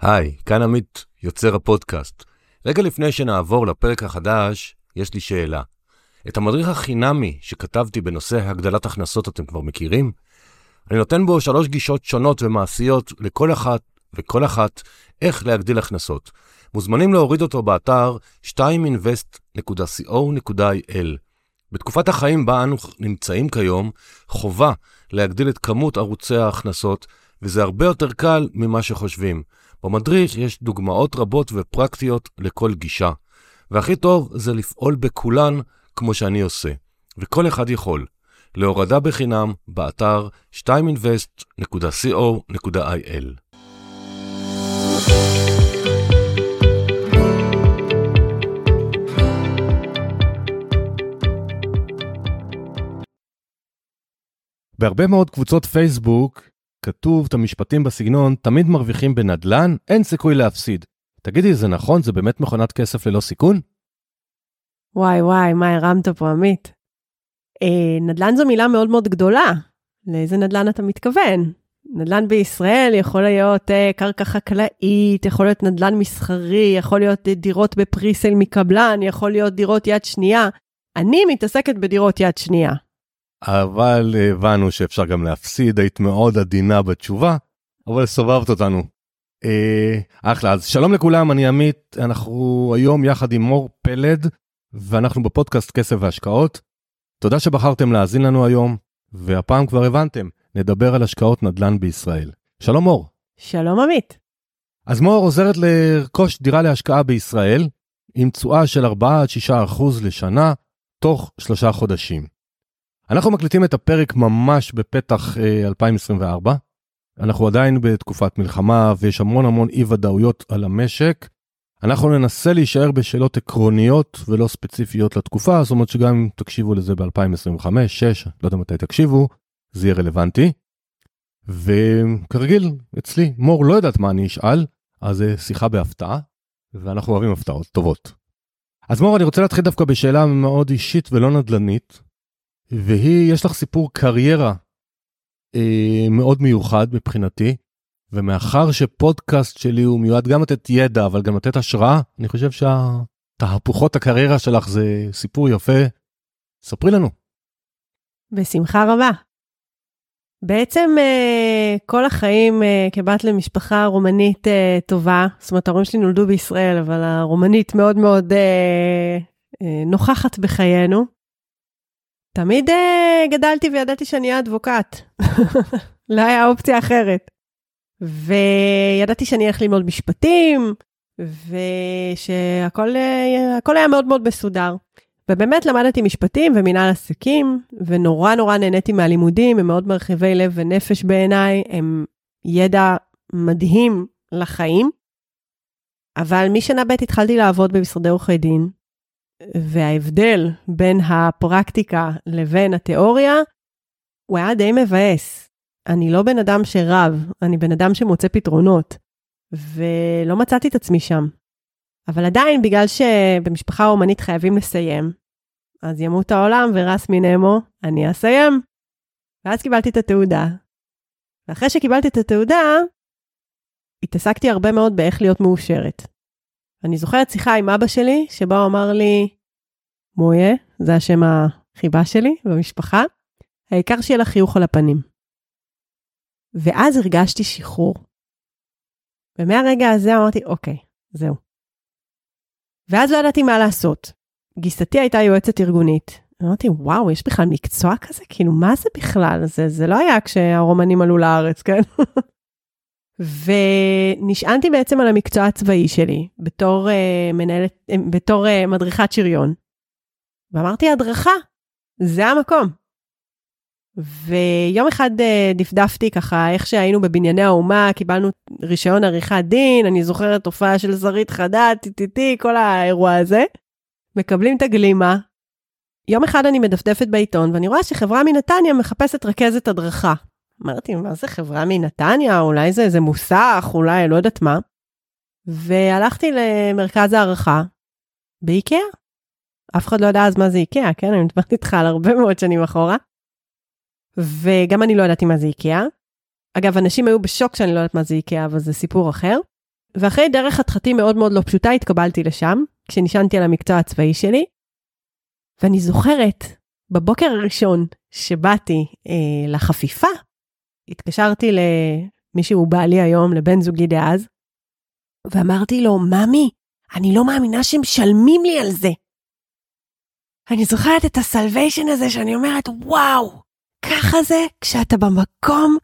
היי, כאן עמית, יוצר הפודקאסט. רגע לפני שנעבור לפרק החדש, יש לי שאלה. את המדריך החינמי שכתבתי בנושא הגדלת הכנסות אתם כבר מכירים? אני נותן בו שלוש גישות שונות ומעשיות לכל אחת וכל אחת איך להגדיל הכנסות. מוזמנים להוריד אותו באתר 2invest.co.il. בתקופת החיים בה אנו נמצאים כיום, חובה להגדיל את כמות ערוצי ההכנסות, וזה הרבה יותר קל ממה שחושבים. במדריך יש דוגמאות רבות ופרקטיות לכל גישה, והכי טוב זה לפעול בכולן כמו שאני עושה, וכל אחד יכול. להורדה בחינם באתר 2invest.co.il בהרבה מאוד קבוצות פייסבוק כתוב את המשפטים בסגנון, תמיד מרוויחים בנדל"ן, אין סיכוי להפסיד. תגידי, זה נכון? זה באמת מכונת כסף ללא סיכון? וואי וואי, מה הרמת פה, עמית? אה, נדל"ן זו מילה מאוד מאוד גדולה. לאיזה נדל"ן אתה מתכוון? נדל"ן בישראל יכול להיות אה, קרקע חקלאית, יכול להיות נדל"ן מסחרי, יכול להיות אה, דירות בפריסל מקבלן, יכול להיות דירות יד שנייה. אני מתעסקת בדירות יד שנייה. אבל הבנו שאפשר גם להפסיד, היית מאוד עדינה בתשובה, אבל סובבת אותנו. אה, אחלה, אז שלום לכולם, אני עמית, אנחנו היום יחד עם מור פלד, ואנחנו בפודקאסט כסף והשקעות. תודה שבחרתם להאזין לנו היום, והפעם כבר הבנתם, נדבר על השקעות נדל"ן בישראל. שלום מור. שלום עמית. אז מור עוזרת לרכוש דירה להשקעה בישראל, עם תשואה של 4-6% לשנה, תוך שלושה חודשים. אנחנו מקליטים את הפרק ממש בפתח אה, 2024. אנחנו עדיין בתקופת מלחמה ויש המון המון אי ודאויות על המשק. אנחנו ננסה להישאר בשאלות עקרוניות ולא ספציפיות לתקופה, זאת אומרת שגם אם תקשיבו לזה ב-2025, 2026, לא יודע מתי תקשיבו, זה יהיה רלוונטי. וכרגיל, אצלי, מור לא יודעת מה אני אשאל, אז זה שיחה בהפתעה, ואנחנו אוהבים הפתעות טובות. אז מור, אני רוצה להתחיל דווקא בשאלה מאוד אישית ולא נדל"נית, והיא, יש לך סיפור קריירה אה, מאוד מיוחד מבחינתי, ומאחר שפודקאסט שלי הוא מיועד גם לתת ידע, אבל גם לתת השראה, אני חושב שהתהפוכות הקריירה שלך זה סיפור יפה. ספרי לנו. בשמחה רבה. בעצם אה, כל החיים אה, כבת למשפחה רומנית אה, טובה, זאת אומרת ההורים שלי נולדו בישראל, אבל הרומנית מאוד מאוד נוכחת בחיינו. תמיד uh, גדלתי וידעתי שאני אהיה אדבוקט. לא היה אופציה אחרת. וידעתי שאני אלך ללמוד משפטים, ושהכל uh, היה מאוד מאוד מסודר. ובאמת למדתי משפטים ומנהל עסקים, ונורא נורא נהניתי מהלימודים, הם מאוד מרחיבי לב ונפש בעיניי, הם ידע מדהים לחיים. אבל משנה ב' התחלתי לעבוד במשרדי עורכי דין, וההבדל בין הפרקטיקה לבין התיאוריה, הוא היה די מבאס. אני לא בן אדם שרב, אני בן אדם שמוצא פתרונות, ולא מצאתי את עצמי שם. אבל עדיין, בגלל שבמשפחה אומנית חייבים לסיים, אז ימות העולם ורס מנמו, אני אסיים. ואז קיבלתי את התעודה. ואחרי שקיבלתי את התעודה, התעסקתי הרבה מאוד באיך להיות מאושרת. אני זוכרת שיחה עם אבא שלי, שבה הוא אמר לי, מויה, זה השם החיבה שלי במשפחה, העיקר שיהיה לך חיוך על הפנים. ואז הרגשתי שחרור. ומהרגע הזה אמרתי, אוקיי, זהו. ואז לא ידעתי מה לעשות. גיסתי הייתה יועצת ארגונית. אמרתי, וואו, יש בכלל מקצוע כזה? כאילו, מה זה בכלל? זה, זה לא היה כשהרומנים עלו לארץ, כן? ונשענתי בעצם על המקצוע הצבאי שלי בתור uh, מנהלת, uh, בתור uh, מדריכת שריון. ואמרתי, הדרכה, זה המקום. ויום אחד uh, דפדפתי ככה, איך שהיינו בבנייני האומה, קיבלנו רישיון עריכת דין, אני זוכרת הופעה של שרית חדד, טי-טי-טי, כל האירוע הזה. מקבלים את הגלימה. יום אחד אני מדפדפת בעיתון, ואני רואה שחברה מנתניה מחפשת רכזת הדרכה. אמרתי, מה זה חברה מנתניה? אולי זה איזה מוסך, אולי לא יודעת מה. והלכתי למרכז הערכה באיקאה. אף אחד לא ידע אז מה זה איקאה, כן? אני מדברת איתך על הרבה מאוד שנים אחורה. וגם אני לא ידעתי מה זה איקאה. אגב, אנשים היו בשוק שאני לא יודעת מה זה איקאה, אבל זה סיפור אחר. ואחרי דרך חתחתים מאוד מאוד לא פשוטה התקבלתי לשם, כשנשענתי על המקצוע הצבאי שלי. ואני זוכרת, בבוקר הראשון שבאתי אה, לחפיפה, התקשרתי למישהו בעלי היום, לבן זוגי דאז, ואמרתי לו, ממי, אני לא מאמינה שמשלמים לי על זה. אני זוכרת את הסלוויישן הזה שאני אומרת, וואו, ככה זה כשאתה במקום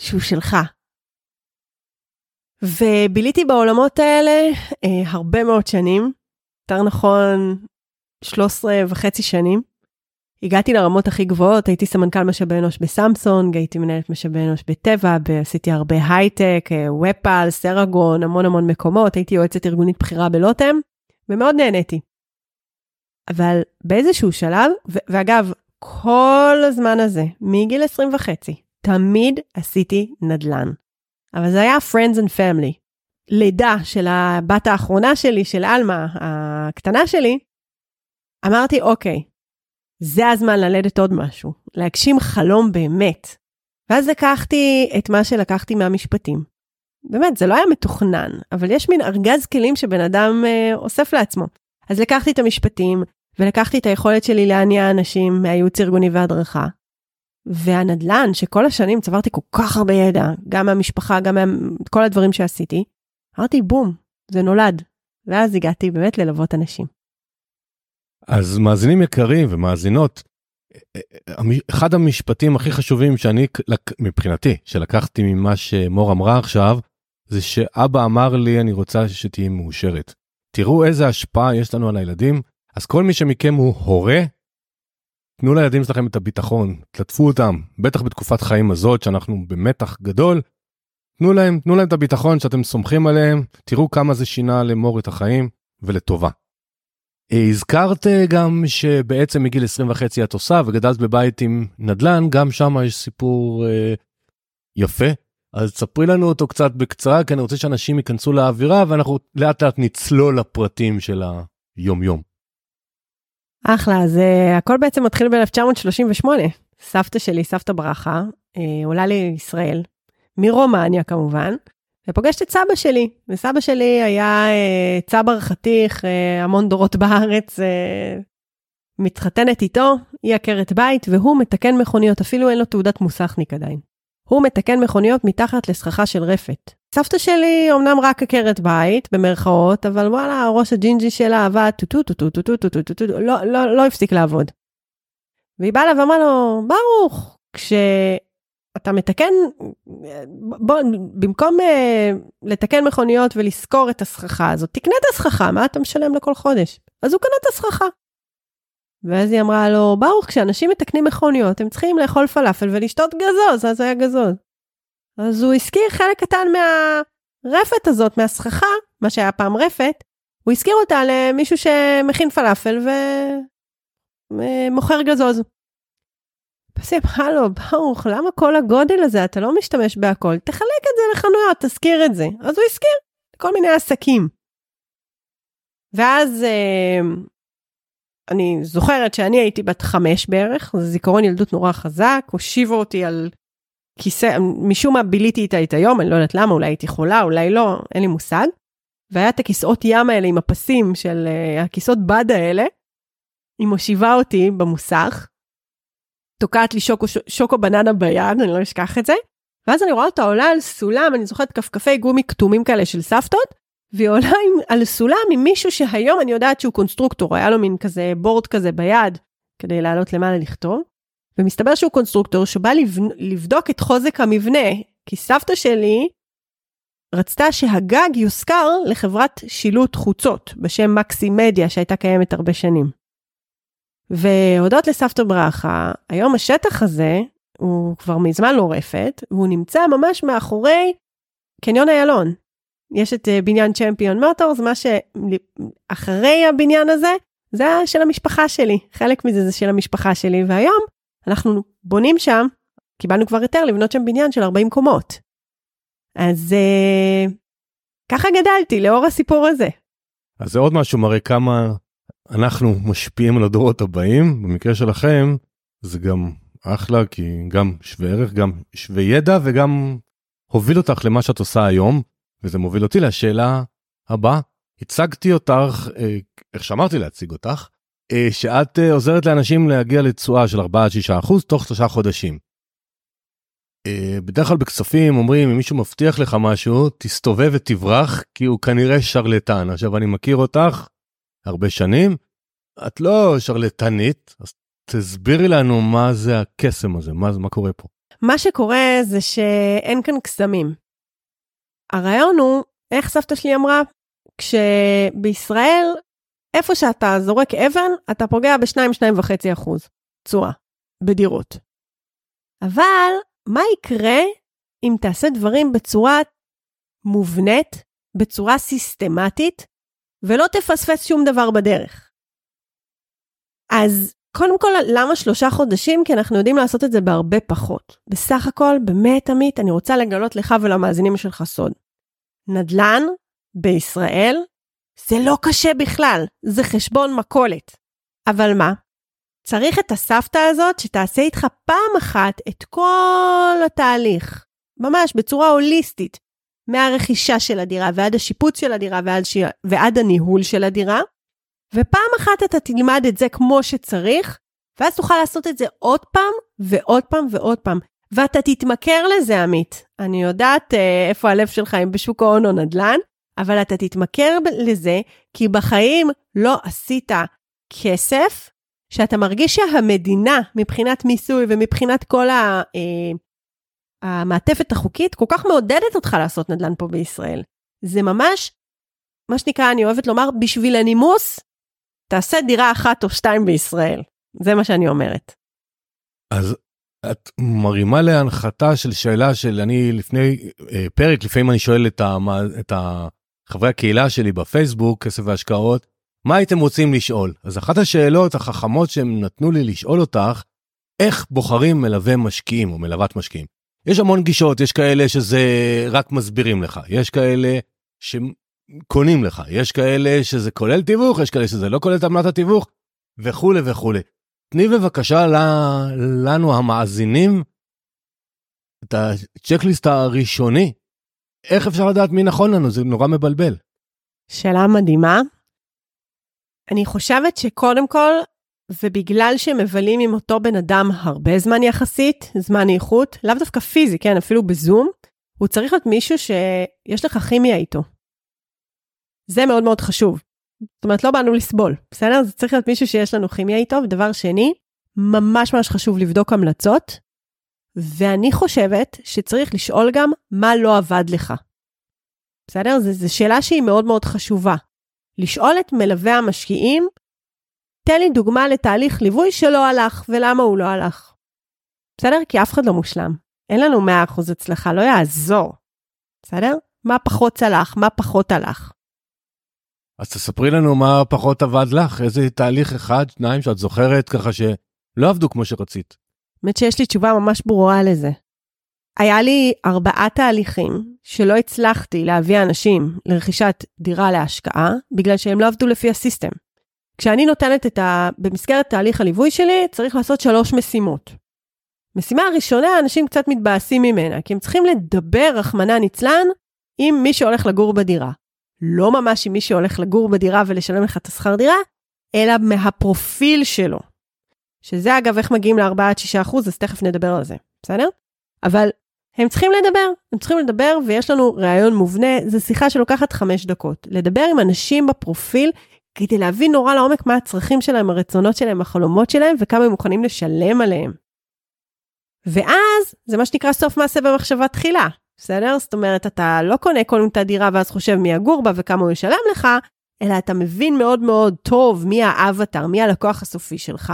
שהוא שלך. וביליתי בעולמות האלה אה, הרבה מאוד שנים, יותר נכון 13 וחצי שנים. הגעתי לרמות הכי גבוהות, הייתי סמנכ"ל משאבי אנוש בסמסונג, הייתי מנהלת משאבי אנוש בטבע, עשיתי הרבה הייטק, אה, ופל, סרגון, המון המון מקומות, הייתי יועצת ארגונית בכירה בלוטם, ומאוד נהניתי. אבל באיזשהו שלב, ואגב, כל הזמן הזה, מגיל 20 וחצי, תמיד עשיתי נדל"ן. אבל זה היה Friends and Family. לידה של הבת האחרונה שלי, של עלמה, הקטנה שלי, אמרתי, אוקיי, זה הזמן ללדת עוד משהו, להגשים חלום באמת. ואז לקחתי את מה שלקחתי מהמשפטים. באמת, זה לא היה מתוכנן, אבל יש מין ארגז כלים שבן אדם אה, אוסף לעצמו. אז לקחתי את המשפטים, ולקחתי את היכולת שלי להניע אנשים מהייעוץ ארגוני והדרכה. והנדל"ן, שכל השנים צברתי כל כך הרבה ידע, גם מהמשפחה, גם מכל הדברים שעשיתי, אמרתי, בום, זה נולד. ואז הגעתי באמת ללוות אנשים. אז מאזינים יקרים ומאזינות, אחד המשפטים הכי חשובים שאני, מבחינתי, שלקחתי ממה שמור אמרה עכשיו, זה שאבא אמר לי, אני רוצה שתהיי מאושרת. תראו איזה השפעה יש לנו על הילדים, אז כל מי שמכם הוא הורה, תנו לילדים שלכם את הביטחון, תלטפו אותם, בטח בתקופת חיים הזאת שאנחנו במתח גדול, תנו להם, תנו להם את הביטחון שאתם סומכים עליהם, תראו כמה זה שינה למור את החיים ולטובה. הזכרת גם שבעצם מגיל 20 וחצי את עושה וגדלת בבית עם נדל"ן, גם שם יש סיפור אה, יפה. אז תספרי לנו אותו קצת בקצרה, כי אני רוצה שאנשים ייכנסו לאווירה ואנחנו לאט לאט נצלול לפרטים של היום יום. אחלה, אז uh, הכל בעצם מתחיל ב-1938. סבתא שלי, סבתא ברכה, uh, עולה לישראל, מרומניה כמובן, ופוגשת את סבא שלי. וסבא שלי היה uh, צבר חתיך, uh, המון דורות בארץ, uh, מתחתנת איתו, היא עקרת בית, והוא מתקן מכוניות, אפילו אין לו תעודת מוסכניק עדיין. הוא מתקן מכוניות מתחת לסככה של רפת. סבתא שלי אמנם רק עקרת בית, במרכאות, אבל וואלה, הראש הג'ינג'י שלה עבד טו טו טו טו טו טו טו טו טו לא, לא, לא הפסיק לעבוד. והיא באה אליו ואמרה לו, ברוך, כשאתה מתקן, בוא, במקום אה, לתקן מכוניות ולשכור את הסככה הזאת, תקנה את הסככה, מה אתה משלם לכל חודש? אז הוא קנה את הסככה. ואז היא אמרה לו, ברוך, כשאנשים מתקנים מכוניות, הם צריכים לאכול פלאפל ולשתות גזוז, אז היה גזוז. אז הוא הזכיר חלק קטן מהרפת הזאת, מהסככה, מה שהיה פעם רפת, הוא הזכיר אותה למישהו שמכין פלאפל ומוכר גזוז. אז היא אמרה לו, ברוך, למה כל הגודל הזה? אתה לא משתמש בהכל, תחלק את זה לחנויות, תזכיר את זה. אז הוא הזכיר כל מיני עסקים. ואז אה, אני זוכרת שאני הייתי בת חמש בערך, זה זיכרון ילדות נורא חזק, הושיבו אותי על כיסא, משום מה ביליתי איתה את היום, אני לא יודעת למה, אולי הייתי חולה, אולי לא, אין לי מושג. והיה את הכיסאות ים האלה עם הפסים של uh, הכיסאות בד האלה. היא מושיבה אותי במוסך, תוקעת לי שוקו, שוקו בננה ביד, אני לא אשכח את זה. ואז אני רואה אותה עולה על סולם, אני זוכרת כפכפי גומי כתומים כאלה של סבתות, והיא עולה עם, על סולם עם מישהו שהיום אני יודעת שהוא קונסטרוקטור, היה לו מין כזה board כזה ביד, כדי לעלות למעלה לכתוב. ומסתבר שהוא קונסטרוקטור שבא לבדוק את חוזק המבנה, כי סבתא שלי רצתה שהגג יושכר לחברת שילוט חוצות בשם מקסי מדיה שהייתה קיימת הרבה שנים. והודות לסבתא ברכה, היום השטח הזה הוא כבר מזמן לא רפת, והוא נמצא ממש מאחורי קניון איילון. יש את אה, בניין צ'מפיון מוטורס, מה שאחרי הבניין הזה, זה של המשפחה שלי, חלק מזה זה של המשפחה שלי, והיום אנחנו בונים שם, קיבלנו כבר היתר לבנות שם בניין של 40 קומות. אז uh, ככה גדלתי לאור הסיפור הזה. אז זה עוד משהו מראה כמה אנחנו משפיעים על הדורות הבאים, במקרה שלכם זה גם אחלה כי גם שווה ערך, גם שווה ידע וגם הוביל אותך למה שאת עושה היום. וזה מוביל אותי לשאלה הבאה. הצגתי אותך, אה, איך שאמרתי להציג אותך, אה, שאת אה, עוזרת לאנשים להגיע לתשואה של 4-6 אחוז תוך שלושה חודשים. בדרך כלל בכספים אומרים אם מישהו מבטיח לך משהו תסתובב ותברח כי הוא כנראה שרלטן עכשיו אני מכיר אותך הרבה שנים את לא שרלטנית אז תסבירי לנו מה זה הקסם הזה מה מה קורה פה. מה שקורה זה שאין כאן קסמים. הרעיון הוא איך סבתא שלי אמרה כשבישראל, איפה שאתה זורק אבן, אתה פוגע ב-2-2.5 אחוז תשואה בדירות. אבל מה יקרה אם תעשה דברים בצורה מובנית, בצורה סיסטמטית, ולא תפספס שום דבר בדרך? אז קודם כל, למה שלושה חודשים? כי אנחנו יודעים לעשות את זה בהרבה פחות. בסך הכל, באמת, עמית, אני רוצה לגלות לך ולמאזינים שלך סוד. נדל"ן בישראל, זה לא קשה בכלל, זה חשבון מכולת. אבל מה? צריך את הסבתא הזאת שתעשה איתך פעם אחת את כל התהליך, ממש בצורה הוליסטית, מהרכישה של הדירה ועד השיפוץ של הדירה ועד, ש... ועד הניהול של הדירה, ופעם אחת אתה תלמד את זה כמו שצריך, ואז תוכל לעשות את זה עוד פעם ועוד פעם ועוד פעם. ואתה תתמכר לזה, עמית. אני יודעת אה, איפה הלב שלך, אם בשוק ההון או נדל"ן, אבל אתה תתמכר לזה, כי בחיים לא עשית כסף, שאתה מרגיש שהמדינה, מבחינת מיסוי ומבחינת כל ה, אה, המעטפת החוקית, כל כך מעודדת אותך לעשות נדל"ן פה בישראל. זה ממש, מה שנקרא, אני אוהבת לומר, בשביל הנימוס, תעשה דירה אחת או שתיים בישראל. זה מה שאני אומרת. אז את מרימה להנחתה של שאלה של אני לפני אה, פרק, לפעמים אני שואל את, המה, את חברי הקהילה שלי בפייסבוק, כסף והשקעות, מה הייתם רוצים לשאול? אז אחת השאלות החכמות שהם נתנו לי לשאול אותך, איך בוחרים מלווה משקיעים או מלוות משקיעים? יש המון גישות, יש כאלה שזה רק מסבירים לך, יש כאלה שקונים לך, יש כאלה שזה כולל תיווך, יש כאלה שזה לא כולל את עמלת התיווך, וכולי וכולי. תני בבקשה לנו המאזינים את הצ'קליסט הראשוני איך אפשר לדעת מי נכון לנו? זה נורא מבלבל. שאלה מדהימה. אני חושבת שקודם כל, ובגלל שמבלים עם אותו בן אדם הרבה זמן יחסית, זמן איכות, לאו דווקא פיזי, כן, אפילו בזום, הוא צריך להיות מישהו שיש לך כימיה איתו. זה מאוד מאוד חשוב. זאת אומרת, לא באנו לסבול, בסדר? זה צריך להיות מישהו שיש לנו כימיה איתו. ודבר שני, ממש ממש חשוב לבדוק המלצות, ואני חושבת שצריך לשאול גם מה לא עבד לך. בסדר? זו שאלה שהיא מאוד מאוד חשובה. לשאול את מלווה המשקיעים, תן לי דוגמה לתהליך ליווי שלא הלך, ולמה הוא לא הלך. בסדר? כי אף אחד לא מושלם. אין לנו 100% הצלחה, לא יעזור. בסדר? מה פחות צלח, מה פחות הלך. אז תספרי לנו מה פחות עבד לך, איזה תהליך אחד, שניים שאת זוכרת ככה שלא עבדו כמו שרצית. האמת שיש לי תשובה ממש ברורה לזה. היה לי ארבעה תהליכים שלא הצלחתי להביא אנשים לרכישת דירה להשקעה, בגלל שהם לא עבדו לפי הסיסטם. כשאני נותנת את ה... במסגרת תהליך הליווי שלי, צריך לעשות שלוש משימות. משימה הראשונה, אנשים קצת מתבאסים ממנה, כי הם צריכים לדבר, רחמנא ניצלן, עם מי שהולך לגור בדירה. לא ממש עם מי שהולך לגור בדירה ולשלם לך את השכר דירה, אלא מהפרופיל שלו. שזה אגב איך מגיעים ל-4-6 אחוז, אז תכף נדבר על זה, בסדר? אבל הם צריכים לדבר, הם צריכים לדבר ויש לנו ראיון מובנה, זו שיחה שלוקחת 5 דקות. לדבר עם אנשים בפרופיל כדי להבין נורא לעומק מה הצרכים שלהם, הרצונות שלהם, החלומות שלהם וכמה הם מוכנים לשלם עליהם. ואז זה מה שנקרא סוף מעשה במחשבה תחילה, בסדר? זאת אומרת, אתה לא קונה קודם את הדירה ואז חושב מי יגור בה וכמה הוא ישלם לך, אלא אתה מבין מאוד מאוד טוב מי האבטר, מי הלקוח הסופי שלך,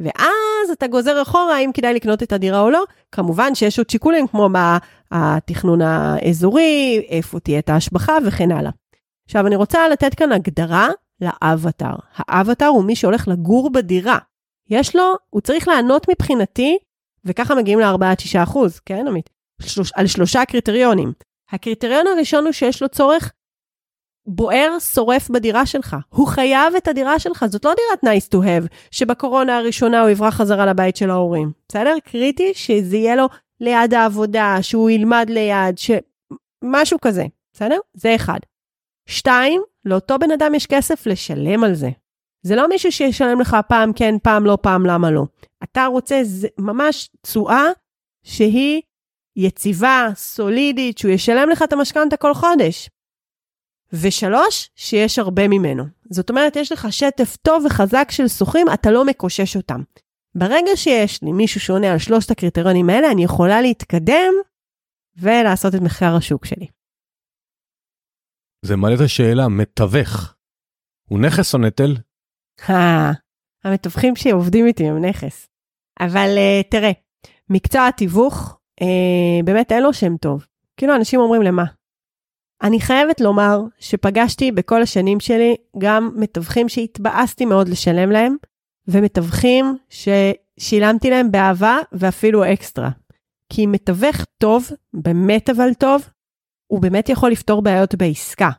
ואז אתה גוזר אחורה האם כדאי לקנות את הדירה או לא. כמובן שיש עוד שיקולים כמו מה התכנון האזורי, איפה תהיה את ההשבחה וכן הלאה. עכשיו, אני רוצה לתת כאן הגדרה לאבטר. האבטר הוא מי שהולך לגור בדירה. יש לו, הוא צריך לענות מבחינתי, וככה מגיעים ל-4-6 אחוז, כן, עמית? על שלושה קריטריונים. הקריטריון הראשון הוא שיש לו צורך בוער שורף בדירה שלך. הוא חייב את הדירה שלך, זאת לא דירת nice to have, שבקורונה הראשונה הוא יברח חזרה לבית של ההורים. בסדר? קריטי שזה יהיה לו ליד העבודה, שהוא ילמד ליד, ש... משהו כזה. בסדר? זה אחד. שתיים, לאותו בן אדם יש כסף לשלם על זה. זה לא מישהו שישלם לך פעם כן, פעם לא, פעם למה לא. אתה רוצה ממש תשואה שהיא יציבה, סולידית, שהוא ישלם לך את המשכנתה כל חודש. ושלוש, שיש הרבה ממנו. זאת אומרת, יש לך שטף טוב וחזק של שוכרים, אתה לא מקושש אותם. ברגע שיש לי מישהו שעונה על שלושת הקריטריונים האלה, אני יכולה להתקדם ולעשות את מחקר השוק שלי. זה מעלה את השאלה, מתווך, הוא נכס או נטל? המתווכים שעובדים איתי הם נכס. אבל uh, תראה, מקצוע התיווך, uh, באמת אין לו שם טוב. כאילו אנשים אומרים למה? אני חייבת לומר שפגשתי בכל השנים שלי גם מתווכים שהתבאסתי מאוד לשלם להם, ומתווכים ששילמתי להם באהבה ואפילו אקסטרה. כי מתווך טוב, באמת אבל טוב, הוא באמת יכול לפתור בעיות בעסקה.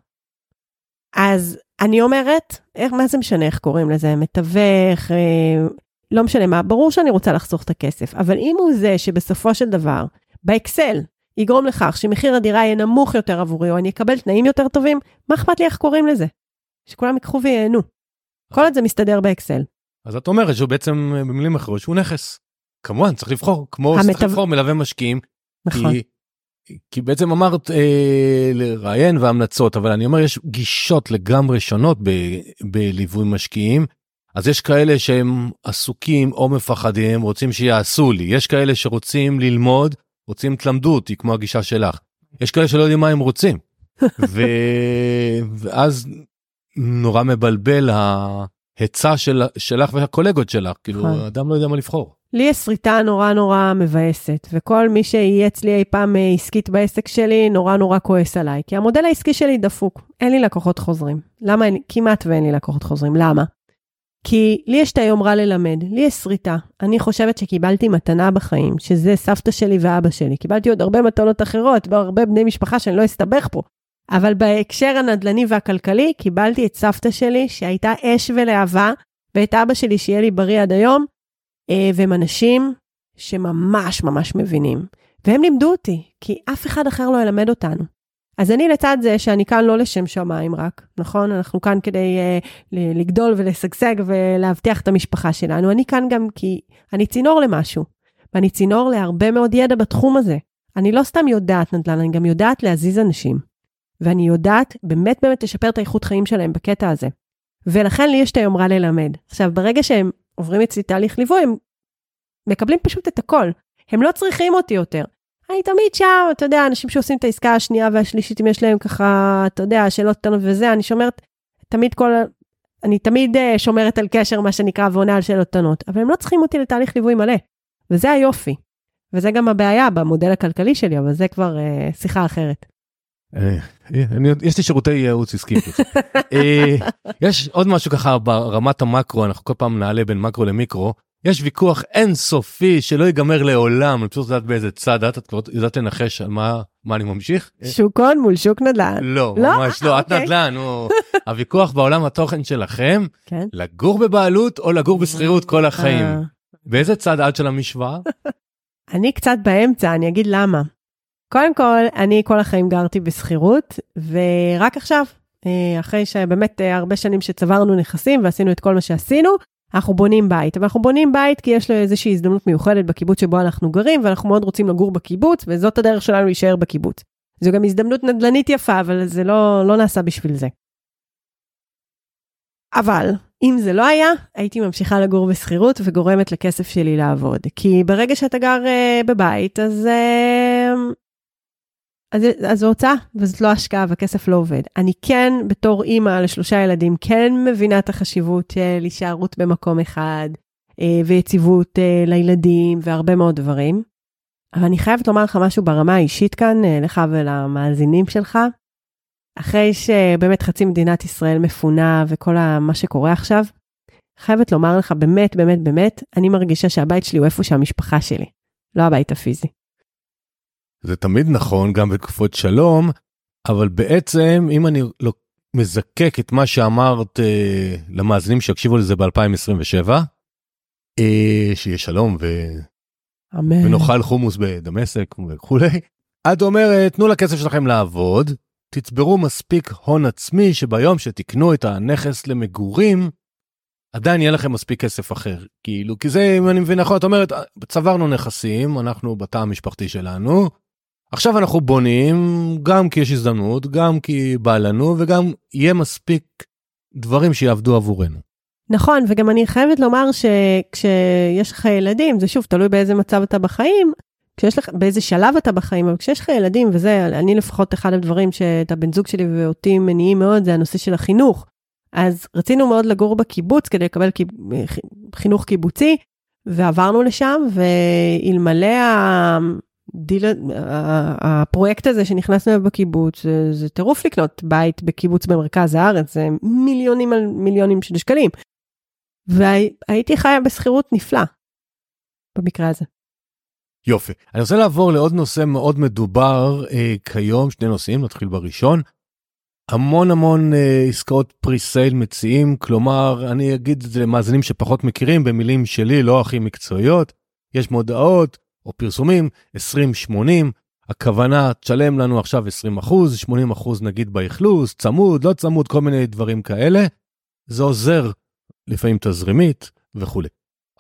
אז אני אומרת, איך, מה זה משנה איך קוראים לזה? מתווך, אה, לא משנה מה, ברור שאני רוצה לחסוך את הכסף, אבל אם הוא זה שבסופו של דבר, באקסל, יגרום לכך שמחיר הדירה יהיה נמוך יותר עבורי, או אני אקבל תנאים יותר טובים, מה אכפת לי איך קוראים לזה? שכולם ייקחו וייהנו. כל עוד זה מסתדר באקסל. אז את אומרת שהוא בעצם, במילים אחרות, שהוא נכס. כמובן, צריך לבחור, כמו המתו... שצריך לבחור מלווה משקיעים. נכון. כי, כי בעצם אמרת אה, לראיין והמלצות, אבל אני אומר, יש גישות לגמרי שונות ב, בליווי משקיעים. אז יש כאלה שהם עסוקים או מפחדים, רוצים שיעשו לי. יש כאלה שרוצים ללמוד, רוצים תלמדו אותי, כמו הגישה שלך. יש כאלה שלא יודעים מה הם רוצים. ו... ואז נורא מבלבל ההיצע של... שלך והקולגות שלך, כאילו, נכון. אדם לא יודע מה לבחור. לי יש שריטה נורא נורא מבאסת, וכל מי שיהיה אצלי אי פעם אה, עסקית בעסק שלי, נורא נורא כועס עליי, כי המודל העסקי שלי דפוק, אין לי לקוחות חוזרים. למה אין? כמעט ואין לי לקוחות חוזרים. למה? כי לי יש את היומרה ללמד, לי יש שריטה. אני חושבת שקיבלתי מתנה בחיים, שזה סבתא שלי ואבא שלי. קיבלתי עוד הרבה מתנות אחרות, בהרבה בני משפחה שאני לא אסתבך פה. אבל בהקשר הנדל"ני והכלכלי, קיבלתי את סבתא שלי, שהייתה אש ולהבה, ואת אבא שלי, שיהיה לי בריא עד היום, אה, והם אנשים שממש ממש מבינים. והם לימדו אותי, כי אף אחד אחר לא ילמד אותנו. אז אני לצד זה שאני כאן לא לשם שמיים רק, נכון? אנחנו כאן כדי uh, לגדול ולשגשג ולהבטיח את המשפחה שלנו. אני כאן גם כי אני צינור למשהו, ואני צינור להרבה מאוד ידע בתחום הזה. אני לא סתם יודעת נדל"ן, אני גם יודעת להזיז אנשים. ואני יודעת באמת באמת לשפר את האיכות חיים שלהם בקטע הזה. ולכן לי יש את היומרה ללמד. עכשיו, ברגע שהם עוברים אצלי תהליך ליווי, הם מקבלים פשוט את הכל. הם לא צריכים אותי יותר. אני תמיד שם, אתה יודע, אנשים שעושים את העסקה השנייה והשלישית, אם יש להם ככה, אתה יודע, שאלות קטנות וזה, אני שומרת תמיד כל, אני תמיד uh, שומרת על קשר, מה שנקרא, ועונה על שאלות קטנות, אבל הם לא צריכים אותי לתהליך ליווי מלא, וזה היופי. וזה גם הבעיה במודל הכלכלי שלי, אבל זה כבר uh, שיחה אחרת. אה, יש לי שירותי ייעוץ עסקי. יש עוד משהו ככה ברמת המקרו, אנחנו כל פעם נעלה בין מקרו למיקרו. יש ויכוח אינסופי שלא ייגמר לעולם, אני פשוט יודעת באיזה צד את, את כבר יודעת לנחש על מה, מה אני ממשיך? שוק הון מול שוק נדל"ן. לא, לא? ממש לא, את אוקיי. נדל"ן. הוויכוח בעולם התוכן שלכם, כן? לגור בבעלות או לגור בשכירות כל החיים. אה. באיזה צד את של המשוואה? אני קצת באמצע, אני אגיד למה. קודם כל, אני כל החיים גרתי בשכירות, ורק עכשיו, אה, אחרי שבאמת אה, הרבה שנים שצברנו נכסים ועשינו את כל מה שעשינו, אנחנו בונים בית, ואנחנו בונים בית כי יש לו איזושהי הזדמנות מיוחדת בקיבוץ שבו אנחנו גרים, ואנחנו מאוד רוצים לגור בקיבוץ, וזאת הדרך שלנו להישאר בקיבוץ. זו גם הזדמנות נדל"נית יפה, אבל זה לא, לא נעשה בשביל זה. אבל, אם זה לא היה, הייתי ממשיכה לגור בשכירות וגורמת לכסף שלי לעבוד. כי ברגע שאתה גר uh, בבית, אז uh, אז, אז זו הוצאה, וזאת לא השקעה, והכסף לא עובד. אני כן, בתור אימא לשלושה ילדים, כן מבינה את החשיבות של הישארות במקום אחד, אה, ויציבות אה, לילדים, והרבה מאוד דברים. אבל אני חייבת לומר לך משהו ברמה האישית כאן, אה, לך ולמאזינים שלך. אחרי שבאמת חצי מדינת ישראל מפונה וכל מה שקורה עכשיו, חייבת לומר לך באמת, באמת, באמת, אני מרגישה שהבית שלי הוא איפה שהמשפחה שלי, לא הבית הפיזי. זה תמיד נכון גם בתקופות שלום, אבל בעצם אם אני לא מזקק את מה שאמרת אה, למאזינים שיקשיבו לזה ב-2027, אה, שיהיה שלום ו... אמן. ונאכל חומוס בדמשק וכולי, את אומרת תנו לכסף שלכם לעבוד, תצברו מספיק הון עצמי שביום שתקנו את הנכס למגורים, עדיין יהיה לכם מספיק כסף אחר. כאילו, כי זה, אם אני מבין נכון, את אומרת, צברנו נכסים, אנחנו בתא המשפחתי שלנו, עכשיו אנחנו בונים, גם כי יש הזדמנות, גם כי בא לנו, וגם יהיה מספיק דברים שיעבדו עבורנו. נכון, וגם אני חייבת לומר שכשיש לך ילדים, זה שוב, תלוי באיזה מצב אתה בחיים, כשיש לך, באיזה שלב אתה בחיים, אבל כשיש לך ילדים, וזה, אני לפחות אחד הדברים שאת הבן זוג שלי ואותי מניעים מאוד, זה הנושא של החינוך. אז רצינו מאוד לגור בקיבוץ כדי לקבל קיב... חינוך קיבוצי, ועברנו לשם, ואלמלא הדיל... הפרויקט הזה שנכנסנו אליו בקיבוץ, זה, זה טירוף לקנות בית בקיבוץ במרכז הארץ, זה מיליונים על מיליונים של שקלים. והייתי חיה בשכירות נפלא, במקרה הזה. יופי. אני רוצה לעבור לעוד נושא מאוד מדובר אה, כיום, שני נושאים, נתחיל בראשון. המון המון אה, עסקאות פרי-סייל מציעים, כלומר, אני אגיד את זה למאזינים שפחות מכירים, במילים שלי, לא הכי מקצועיות. יש מודעות או פרסומים, 20-80, הכוונה, תשלם לנו עכשיו 20 אחוז, 80 אחוז נגיד באכלוס, צמוד, לא צמוד, כל מיני דברים כאלה. זה עוזר לפעמים תזרימית וכולי.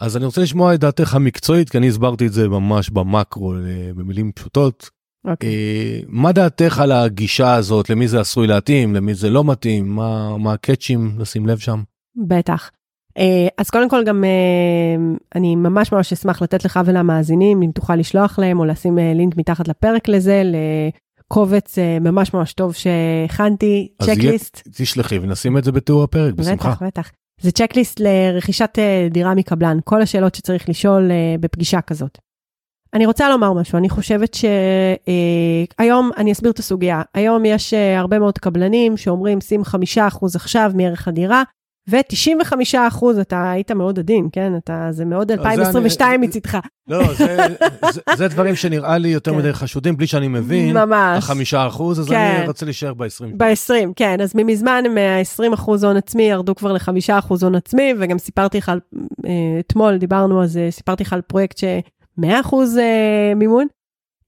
אז אני רוצה לשמוע את דעתך המקצועית, כי אני הסברתי את זה ממש במקרו, אה, במילים פשוטות. Okay. אוקיי. אה, מה דעתך על הגישה הזאת, למי זה עשוי להתאים, למי זה לא מתאים, מה, מה הקאצ'ים לשים לב שם? בטח. אה, אז קודם כל גם אני ממש ממש אשמח לתת לך ולמאזינים, אם תוכל לשלוח להם או לשים לינק מתחת לפרק לזה, לקובץ ממש ממש טוב שהכנתי, צ'קליסט. אז תשלחי ונשים את זה בתיאור הפרק, בשמחה. בטח, בטח. זה צ'קליסט לרכישת אה, דירה מקבלן, כל השאלות שצריך לשאול אה, בפגישה כזאת. אני רוצה לומר משהו, אני חושבת שהיום, אה, אני אסביר את הסוגיה, היום יש הרבה מאוד קבלנים שאומרים שים חמישה אחוז עכשיו מערך הדירה, ו-95 אחוז, אתה היית מאוד עדין, כן? אתה, זה מאוד 2022 מצידך. לא, זה, זה, זה דברים שנראה לי יותר כן. מדי חשודים, בלי שאני מבין. ממש. החמישה אחוז, אז כן. אני רוצה להישאר ב-20. ב-20, כן. אז ממזמן, מה-20 אחוז הון עצמי, ירדו כבר ל-5 אחוז הון עצמי, וגם סיפרתי לך על, אה, אתמול דיברנו זה, סיפרתי לך על פרויקט ש-100 אחוז אה, מימון,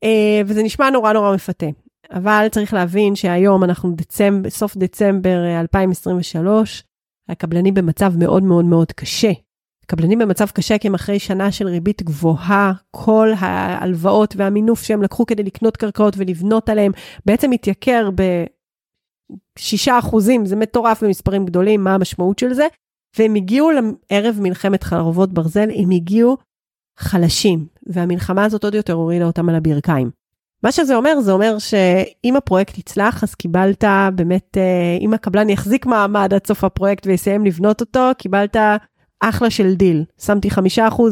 אה, וזה נשמע נורא נורא מפתה. אבל צריך להבין שהיום אנחנו דצמבר, סוף דצמבר 2023, הקבלנים במצב מאוד מאוד מאוד קשה. הקבלנים במצב קשה כי הם אחרי שנה של ריבית גבוהה, כל ההלוואות והמינוף שהם לקחו כדי לקנות קרקעות ולבנות עליהם, בעצם התייקר ב-6 אחוזים, זה מטורף במספרים גדולים, מה המשמעות של זה? והם הגיעו לערב מלחמת חרבות ברזל, הם הגיעו חלשים, והמלחמה הזאת עוד יותר הורידה אותם על הברכיים. מה שזה אומר, זה אומר שאם הפרויקט יצלח, אז קיבלת באמת, אה, אם הקבלן יחזיק מעמד עד סוף הפרויקט ויסיים לבנות אותו, קיבלת אחלה של דיל. שמתי 5%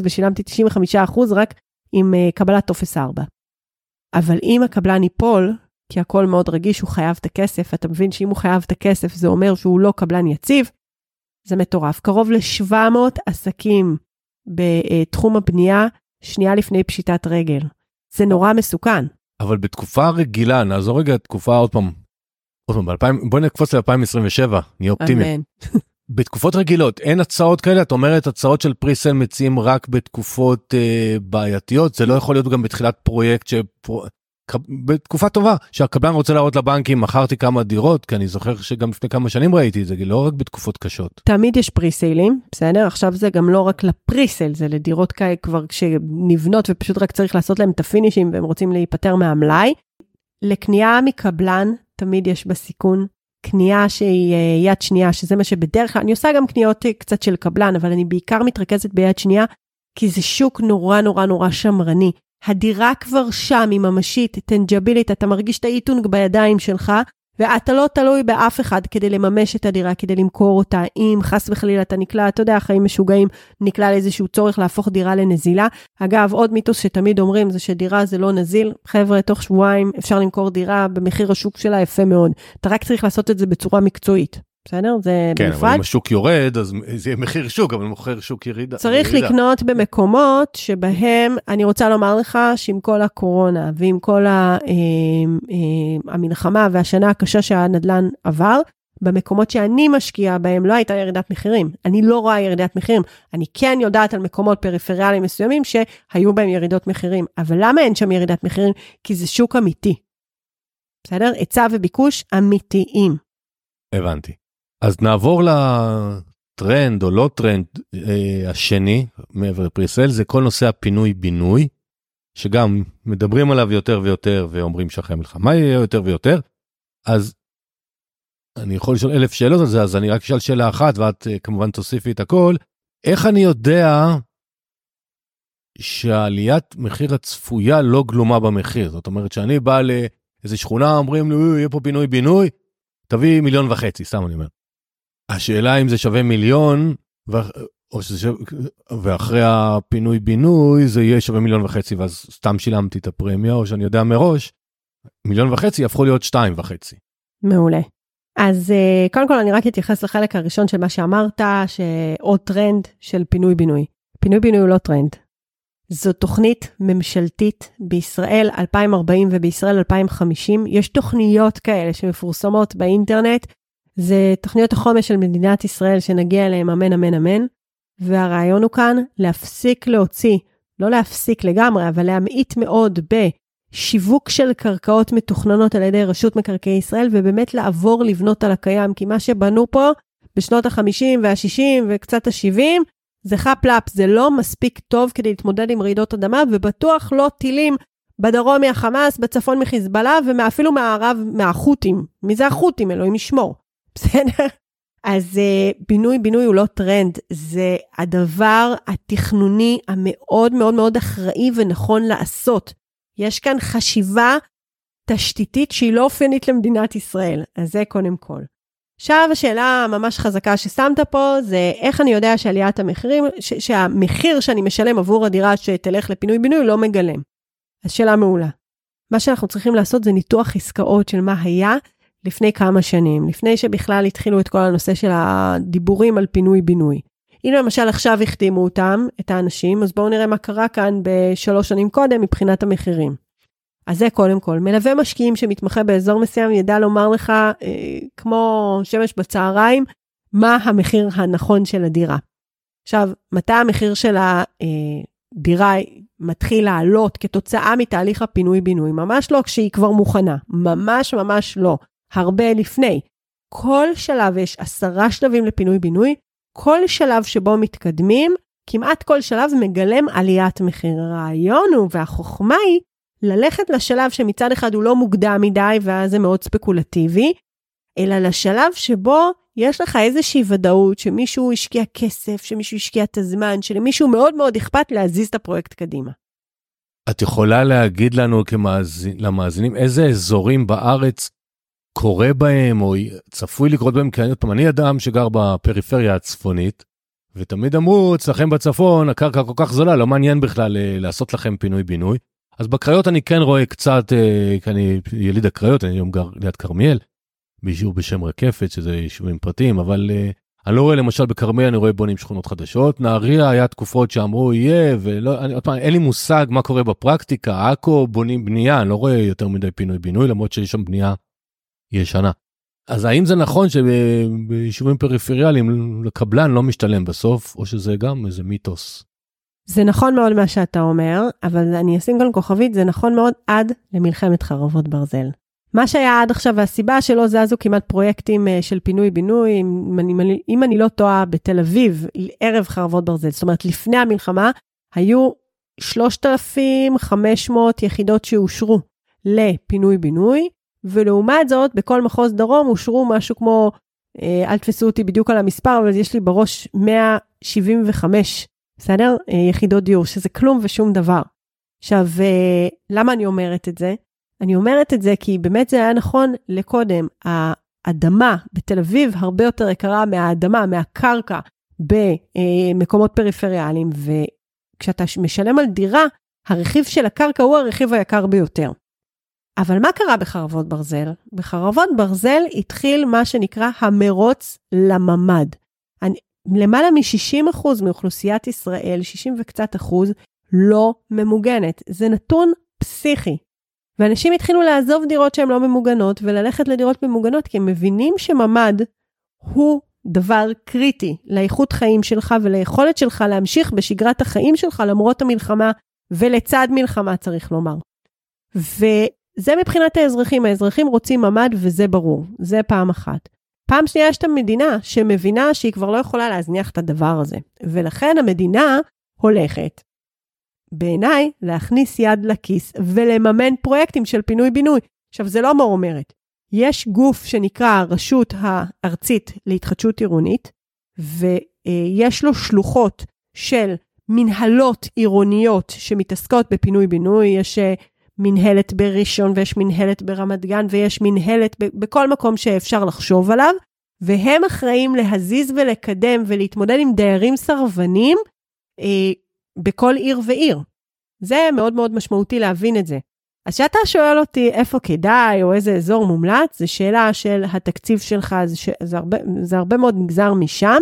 ושילמתי 95% רק עם אה, קבלת טופס 4. אבל אם הקבלן ייפול, כי הכל מאוד רגיש, הוא חייב את הכסף, אתה מבין שאם הוא חייב את הכסף, זה אומר שהוא לא קבלן יציב, זה מטורף. קרוב ל-700 עסקים בתחום הבנייה, שנייה לפני פשיטת רגל. זה נורא מסוכן. אבל בתקופה רגילה, נעזור רגע תקופה עוד פעם, עוד פעם, ב- בוא נקפוץ ל-2027, נהיה אופטימי. בתקופות רגילות אין הצעות כאלה? את אומרת הצעות של פריסל מציעים רק בתקופות אה, בעייתיות? זה לא יכול להיות גם בתחילת פרויקט שפר... בתקופה טובה שהקבלן רוצה להראות לבנקים מכרתי כמה דירות כי אני זוכר שגם לפני כמה שנים ראיתי את זה לא רק בתקופות קשות. תמיד יש פריסיילים בסדר עכשיו זה גם לא רק לפריסייל זה לדירות כאלה כבר כשנבנות ופשוט רק צריך לעשות להם את הפינישים והם רוצים להיפטר מהמלאי. לקנייה מקבלן תמיד יש בסיכון קנייה שהיא אה, יד שנייה שזה מה שבדרך כלל אני עושה גם קניות אה, קצת של קבלן אבל אני בעיקר מתרכזת ביד שנייה כי זה שוק נורא נורא נורא שמרני. הדירה כבר שם, היא ממשית, טנג'בילית, אתה מרגיש את האיטונג בידיים שלך, ואתה לא תלוי באף אחד כדי לממש את הדירה, כדי למכור אותה. אם חס וחלילה אתה נקלע, אתה יודע, חיים משוגעים, נקלע לאיזשהו צורך להפוך דירה לנזילה. אגב, עוד מיתוס שתמיד אומרים זה שדירה זה לא נזיל. חבר'ה, תוך שבועיים אפשר למכור דירה במחיר השוק שלה יפה מאוד. אתה רק צריך לעשות את זה בצורה מקצועית. בסדר? זה כן, בנפרד. כן, אבל אם השוק יורד, אז זה יהיה מחיר שוק, אבל מוכר שוק ירידה. צריך ירידה. לקנות במקומות שבהם, אני רוצה לומר לך שעם כל הקורונה ועם כל ה, אה, אה, המלחמה והשנה הקשה שהנדל"ן עבר, במקומות שאני משקיעה בהם לא הייתה ירידת מחירים. אני לא רואה ירידת מחירים. אני כן יודעת על מקומות פריפריאליים מסוימים שהיו בהם ירידות מחירים. אבל למה אין שם ירידת מחירים? כי זה שוק אמיתי. בסדר? היצע וביקוש אמיתיים. הבנתי. אז נעבור לטרנד או לא טרנד אה, השני מעבר ל presale, זה כל נושא הפינוי-בינוי, שגם מדברים עליו יותר ויותר ואומרים שאחרי המלחמה יהיה יותר ויותר. אז אני יכול לשאול אלף שאלות על זה, אז אני רק אשאל שאלה אחת ואת אה, כמובן תוסיפי את הכל. איך אני יודע שעליית מחיר הצפויה לא גלומה במחיר? זאת אומרת שאני בא לאיזה שכונה, אומרים לי, יהיה פה פינוי בינוי, תביא מיליון וחצי, סתם אני אומר. השאלה אם זה שווה מיליון, ואחרי הפינוי בינוי זה יהיה שווה מיליון וחצי ואז סתם שילמתי את הפרמיה, או שאני יודע מראש, מיליון וחצי יהפכו להיות שתיים וחצי. מעולה. אז אה, קודם כל אני רק אתייחס לחלק הראשון של מה שאמרת, שעוד טרנד של פינוי-בינוי. פינוי-בינוי הוא לא טרנד. זו תוכנית ממשלתית בישראל 2040 ובישראל 2050. יש תוכניות כאלה שמפורסמות באינטרנט. זה תוכניות החומש של מדינת ישראל שנגיע אליהן אמן אמן אמן. והרעיון הוא כאן להפסיק להוציא, לא להפסיק לגמרי, אבל להמעיט מאוד ב... שיווק של קרקעות מתוכננות על ידי רשות מקרקעי ישראל, ובאמת לעבור לבנות על הקיים, כי מה שבנו פה בשנות ה-50 וה-60 וקצת ה-70, זה חאפ-לאפ, זה לא מספיק טוב כדי להתמודד עם רעידות אדמה, ובטוח לא טילים בדרום מהחמאס, בצפון מחיזבאללה, ואפילו מהערב מהחות'ים. מי זה החות'ים? אלוהים ישמור. בסדר? אז uh, בינוי בינוי הוא לא טרנד, זה הדבר התכנוני המאוד מאוד מאוד אחראי ונכון לעשות. יש כאן חשיבה תשתיתית שהיא לא אופיינית למדינת ישראל, אז זה קודם כל. עכשיו השאלה הממש חזקה ששמת פה זה איך אני יודע שעליית המחירים, ש- שהמחיר שאני משלם עבור הדירה שתלך לפינוי-בינוי לא מגלם. אז שאלה מעולה. מה שאנחנו צריכים לעשות זה ניתוח עסקאות של מה היה לפני כמה שנים, לפני שבכלל התחילו את כל הנושא של הדיבורים על פינוי-בינוי. אם למשל עכשיו החתימו אותם, את האנשים, אז בואו נראה מה קרה כאן בשלוש שנים קודם מבחינת המחירים. אז זה קודם כל. מלווה משקיעים שמתמחה באזור מסוים ידע לומר לך, אה, כמו שמש בצהריים, מה המחיר הנכון של הדירה. עכשיו, מתי המחיר של הדירה מתחיל לעלות כתוצאה מתהליך הפינוי-בינוי? ממש לא כשהיא כבר מוכנה, ממש ממש לא, הרבה לפני. כל שלב, יש עשרה שלבים לפינוי-בינוי, כל שלב שבו מתקדמים, כמעט כל שלב מגלם עליית מחיר. הרעיון הוא והחוכמה היא ללכת לשלב שמצד אחד הוא לא מוקדם מדי ואז זה מאוד ספקולטיבי, אלא לשלב שבו יש לך איזושהי ודאות שמישהו השקיע כסף, שמישהו השקיע את הזמן, שלמישהו מאוד מאוד אכפת להזיז את הפרויקט קדימה. את יכולה להגיד לנו כמאזין, למאזינים איזה אזורים בארץ קורה בהם או צפוי לקרות בהם, כי עוד פעם, אני אדם שגר בפריפריה הצפונית, ותמיד אמרו, אצלכם בצפון הקרקע כל כך זולה, לא מעניין בכלל אה, לעשות לכם פינוי-בינוי. אז בקריות אני כן רואה קצת, אה, כי אני יליד הקריות, אני היום גר ליד כרמיאל, ביישוב בשם רקפת, שזה יישובים פרטיים, אבל uh, אני לא רואה למשל בכרמיאל, אני רואה בונים שכונות חדשות. נהריה היה תקופות שאמרו יהיה, ולא, אני, עוד פעם, אין לי מושג מה קורה בפרקטיקה, עכו בונים בנייה, אני לא רואה יותר מדי פינוי-בינוי, למרות שיש שם בנייה ישנה. אז האם זה נכון שביישובים פריפריאליים לקבלן לא משתלם בסוף, או שזה גם איזה מיתוס? זה נכון מאוד מה שאתה אומר, אבל אני אשים כאן כוכבית, זה נכון מאוד עד למלחמת חרבות ברזל. מה שהיה עד עכשיו, והסיבה שלא זזו כמעט פרויקטים אה, של פינוי-בינוי, אם, אם, אם אני לא טועה, בתל אביב, ערב חרבות ברזל, זאת אומרת, לפני המלחמה, היו 3,500 יחידות שאושרו לפינוי-בינוי, ולעומת זאת, בכל מחוז דרום אושרו משהו כמו, אה, אל תפסו אותי בדיוק על המספר, אבל יש לי בראש 175, בסדר? אה, יחידות דיור, שזה כלום ושום דבר. עכשיו, אה, למה אני אומרת את זה? אני אומרת את זה כי באמת זה היה נכון לקודם. האדמה בתל אביב הרבה יותר יקרה מהאדמה, מהקרקע במקומות פריפריאליים, וכשאתה משלם על דירה, הרכיב של הקרקע הוא הרכיב היקר ביותר. אבל מה קרה בחרבות ברזל? בחרבות ברזל התחיל מה שנקרא המרוץ לממ"ד. אני, למעלה מ-60% מאוכלוסיית ישראל, 60 וקצת אחוז, לא ממוגנת. זה נתון פסיכי. ואנשים התחילו לעזוב דירות שהן לא ממוגנות וללכת לדירות ממוגנות, כי הם מבינים שממ"ד הוא דבר קריטי לאיכות חיים שלך וליכולת שלך להמשיך בשגרת החיים שלך למרות המלחמה ולצד מלחמה, צריך לומר. זה מבחינת האזרחים, האזרחים רוצים ממ"ד וזה ברור, זה פעם אחת. פעם שנייה יש את המדינה שמבינה שהיא כבר לא יכולה להזניח את הדבר הזה, ולכן המדינה הולכת, בעיניי, להכניס יד לכיס ולממן פרויקטים של פינוי-בינוי. עכשיו, זה לא מור אומרת. יש גוף שנקרא הרשות הארצית להתחדשות עירונית, ויש לו שלוחות של מנהלות עירוניות שמתעסקות בפינוי-בינוי, יש אה, מנהלת בראשון ויש מנהלת ברמת גן ויש מנהלת בכל מקום שאפשר לחשוב עליו, והם אחראים להזיז ולקדם ולהתמודד עם דיירים סרבנים אה, בכל עיר ועיר. זה מאוד מאוד משמעותי להבין את זה. אז כשאתה שואל אותי איפה כדאי או איזה אזור מומלץ, זו שאלה של התקציב שלך, זה, ש... זה, הרבה, זה הרבה מאוד נגזר משם.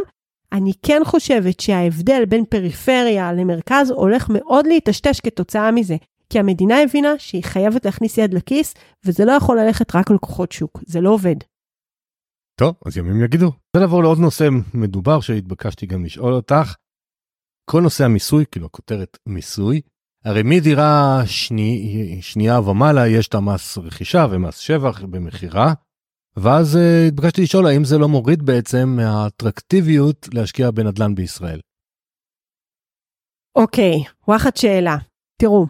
אני כן חושבת שההבדל בין פריפריה למרכז הולך מאוד להיטשטש כתוצאה מזה. כי המדינה הבינה שהיא חייבת להכניס יד לכיס, וזה לא יכול ללכת רק על כוחות שוק, זה לא עובד. טוב, אז ימים יגידו. לעבור לעוד נושא מדובר שהתבקשתי גם לשאול אותך. כל נושא המיסוי, כאילו הכותרת מיסוי, הרי מדירה שני, שנייה ומעלה יש את המס רכישה ומס שבח במכירה, ואז uh, התבקשתי לשאול האם זה לא מוריד בעצם מהאטרקטיביות להשקיע בנדל"ן בישראל. אוקיי, okay, וואחד שאלה. תראו,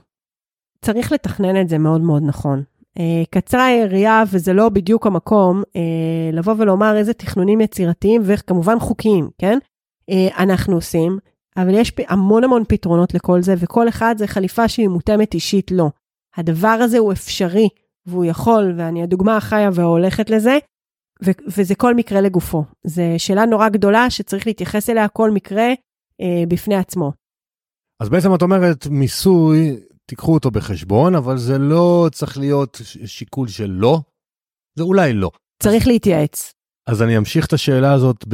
צריך לתכנן את זה מאוד מאוד נכון. Uh, קצרה היריעה, וזה לא בדיוק המקום, uh, לבוא ולומר איזה תכנונים יצירתיים וכמובן חוקיים, כן? Uh, אנחנו עושים, אבל יש המון המון פתרונות לכל זה, וכל אחד זה חליפה שהיא מותאמת אישית לו. הדבר הזה הוא אפשרי, והוא יכול, ואני הדוגמה החיה וההולכת לזה, וזה כל מקרה לגופו. זו שאלה נורא גדולה שצריך להתייחס אליה כל מקרה אה, בפני עצמו. אז בעצם את אומרת, מיסוי, תיקחו אותו בחשבון, אבל זה לא צריך להיות שיקול של לא, זה אולי לא. צריך אז, להתייעץ. אז אני אמשיך את השאלה הזאת